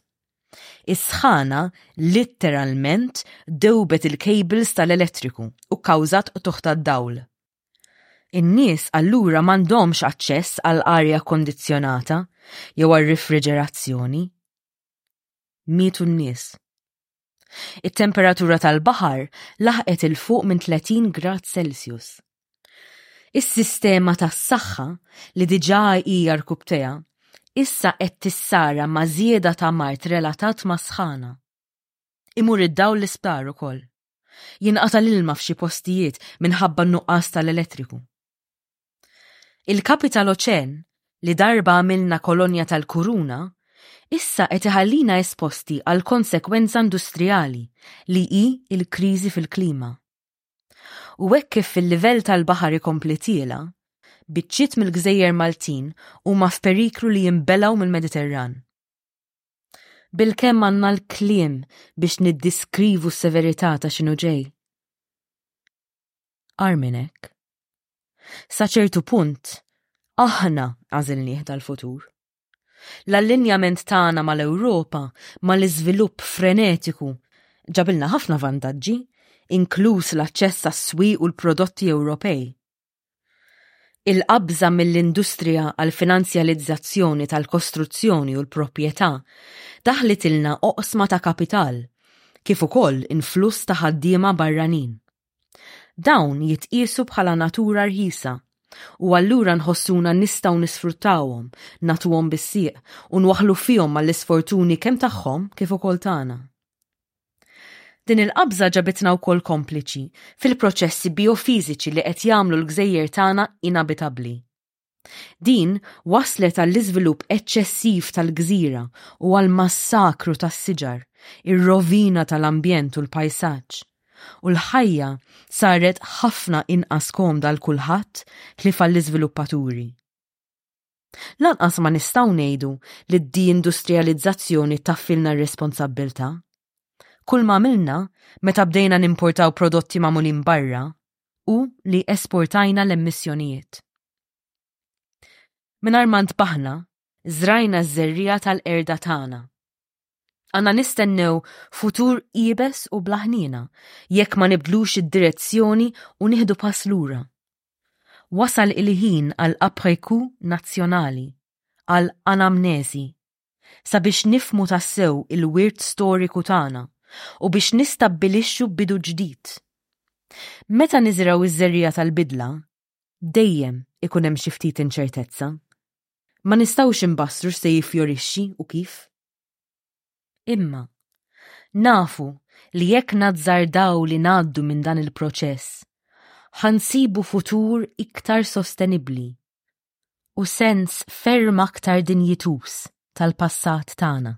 Is-sħana litteralment dewbet il-kejbils tal-elettriku u kkawżat qtugħ tad-dawl. In-nies allura m'għandhomx aċċess għal arja kondizzjonata jew għal rifriġerazzjoni. Mietu n-nies. It-temperatura tal-baħar laħqet il fuq minn 30 grad Celsius. Is-sistema tas-saħħa li diġà hija rkubteja issa qed tissara ma' żieda ta' mart relatat ma' sħana. Imur id-dawl l-isptar ukoll. Jinqata' l-ilma f'xi postijiet minħabba n-nuqqas tal-elettriku. Il-kapi tal-oċean, li darba għamilna kolonja tal-kuruna, issa qed iħallina esposti għal konsekwenza industrijali li hi l-kriżi fil-klima. U hekk kif il-livell tal-baħar ikompli tiela', biċċiet mill-gżejjer Maltin huma f'periklu li jinbelgħu mill-Mediterran. Bilkemm għandna l-kliem biex niddiskrivu s-severità ta' x'inhu ġej. Ar minn hekk. Sa ċertu punt, aħna għażilnieh dal-futur. L-allinjament tagħna mal-Ewropa, mal-iżvilupp frenetiku, ġabilna ħafna vantaġġi, inkluż l-aċċess għas-swieq u l-prodotti Ewropej. Il-qabża mill-industrija għall-finanzjalizzazzjoni tal-kostruzzjoni u l-proprjetà daħlitilna oqsma ta' kapital kif ukoll influss ta' ħaddiema barranin. Dawn jitqiesu bħala natura rħisa u allura nħossuna nistgħu nisfruttawhom, nagħtuhom bis-sieq u nwaħħlu fihom mal-isfortuni kemm tagħhom kif ukoll tagħna. Din il-qabża ġabitna wkoll kompliċi fil-proċessi bijofiżiċi li qed jagħmlu l-gżejjer tagħna inabitabbli. Din wasslet għall-iżvilupp eċċessiv tal-gżira u għall-massakru tas-siġar, ir-rovina tal-ambjent u l-pajsaġġ, u l-ħajja saret ħafna inqas komda għal kulħadd ħlief għall-iżviluppaturi. Lanqas ma nistgħu ngħidu li d-diindustrijalizzazzjoni tgħaffilna r-responsabbiltà. Kull m'għamilna meta bdejna nimportaw prodotti magħmulin barra hu li esportajna l-emissjonijiet. Mingħajr ma ntbaħna, żrajna ż-żerriegħa tal-qerda tagħna. Għandna nistennew futur iebes u bla ħniena jekk ma nibdlux id-direzzjoni u nieħdu pass lura, Wasal il-ħin għal après coup nazzjonali, għal anamneżi, sabiex nifhmu tassew il-wirt storiku tagħna u biex nistabbilixxu bidu ġdid. Meta niżrgħu ż-żerriegħa tal-bidla, dejjem ikun hemm xi ftit inċertezza. Ma nistgħux inbassru x'se jiffjorixxi u kif. Imma, nafu li jekk nazzardaw li ngħaddu minn dan il-proċess, ħa nsibu futur iktar sostenibbli u sens ferm aktar dinjituż tal-passat tagħna.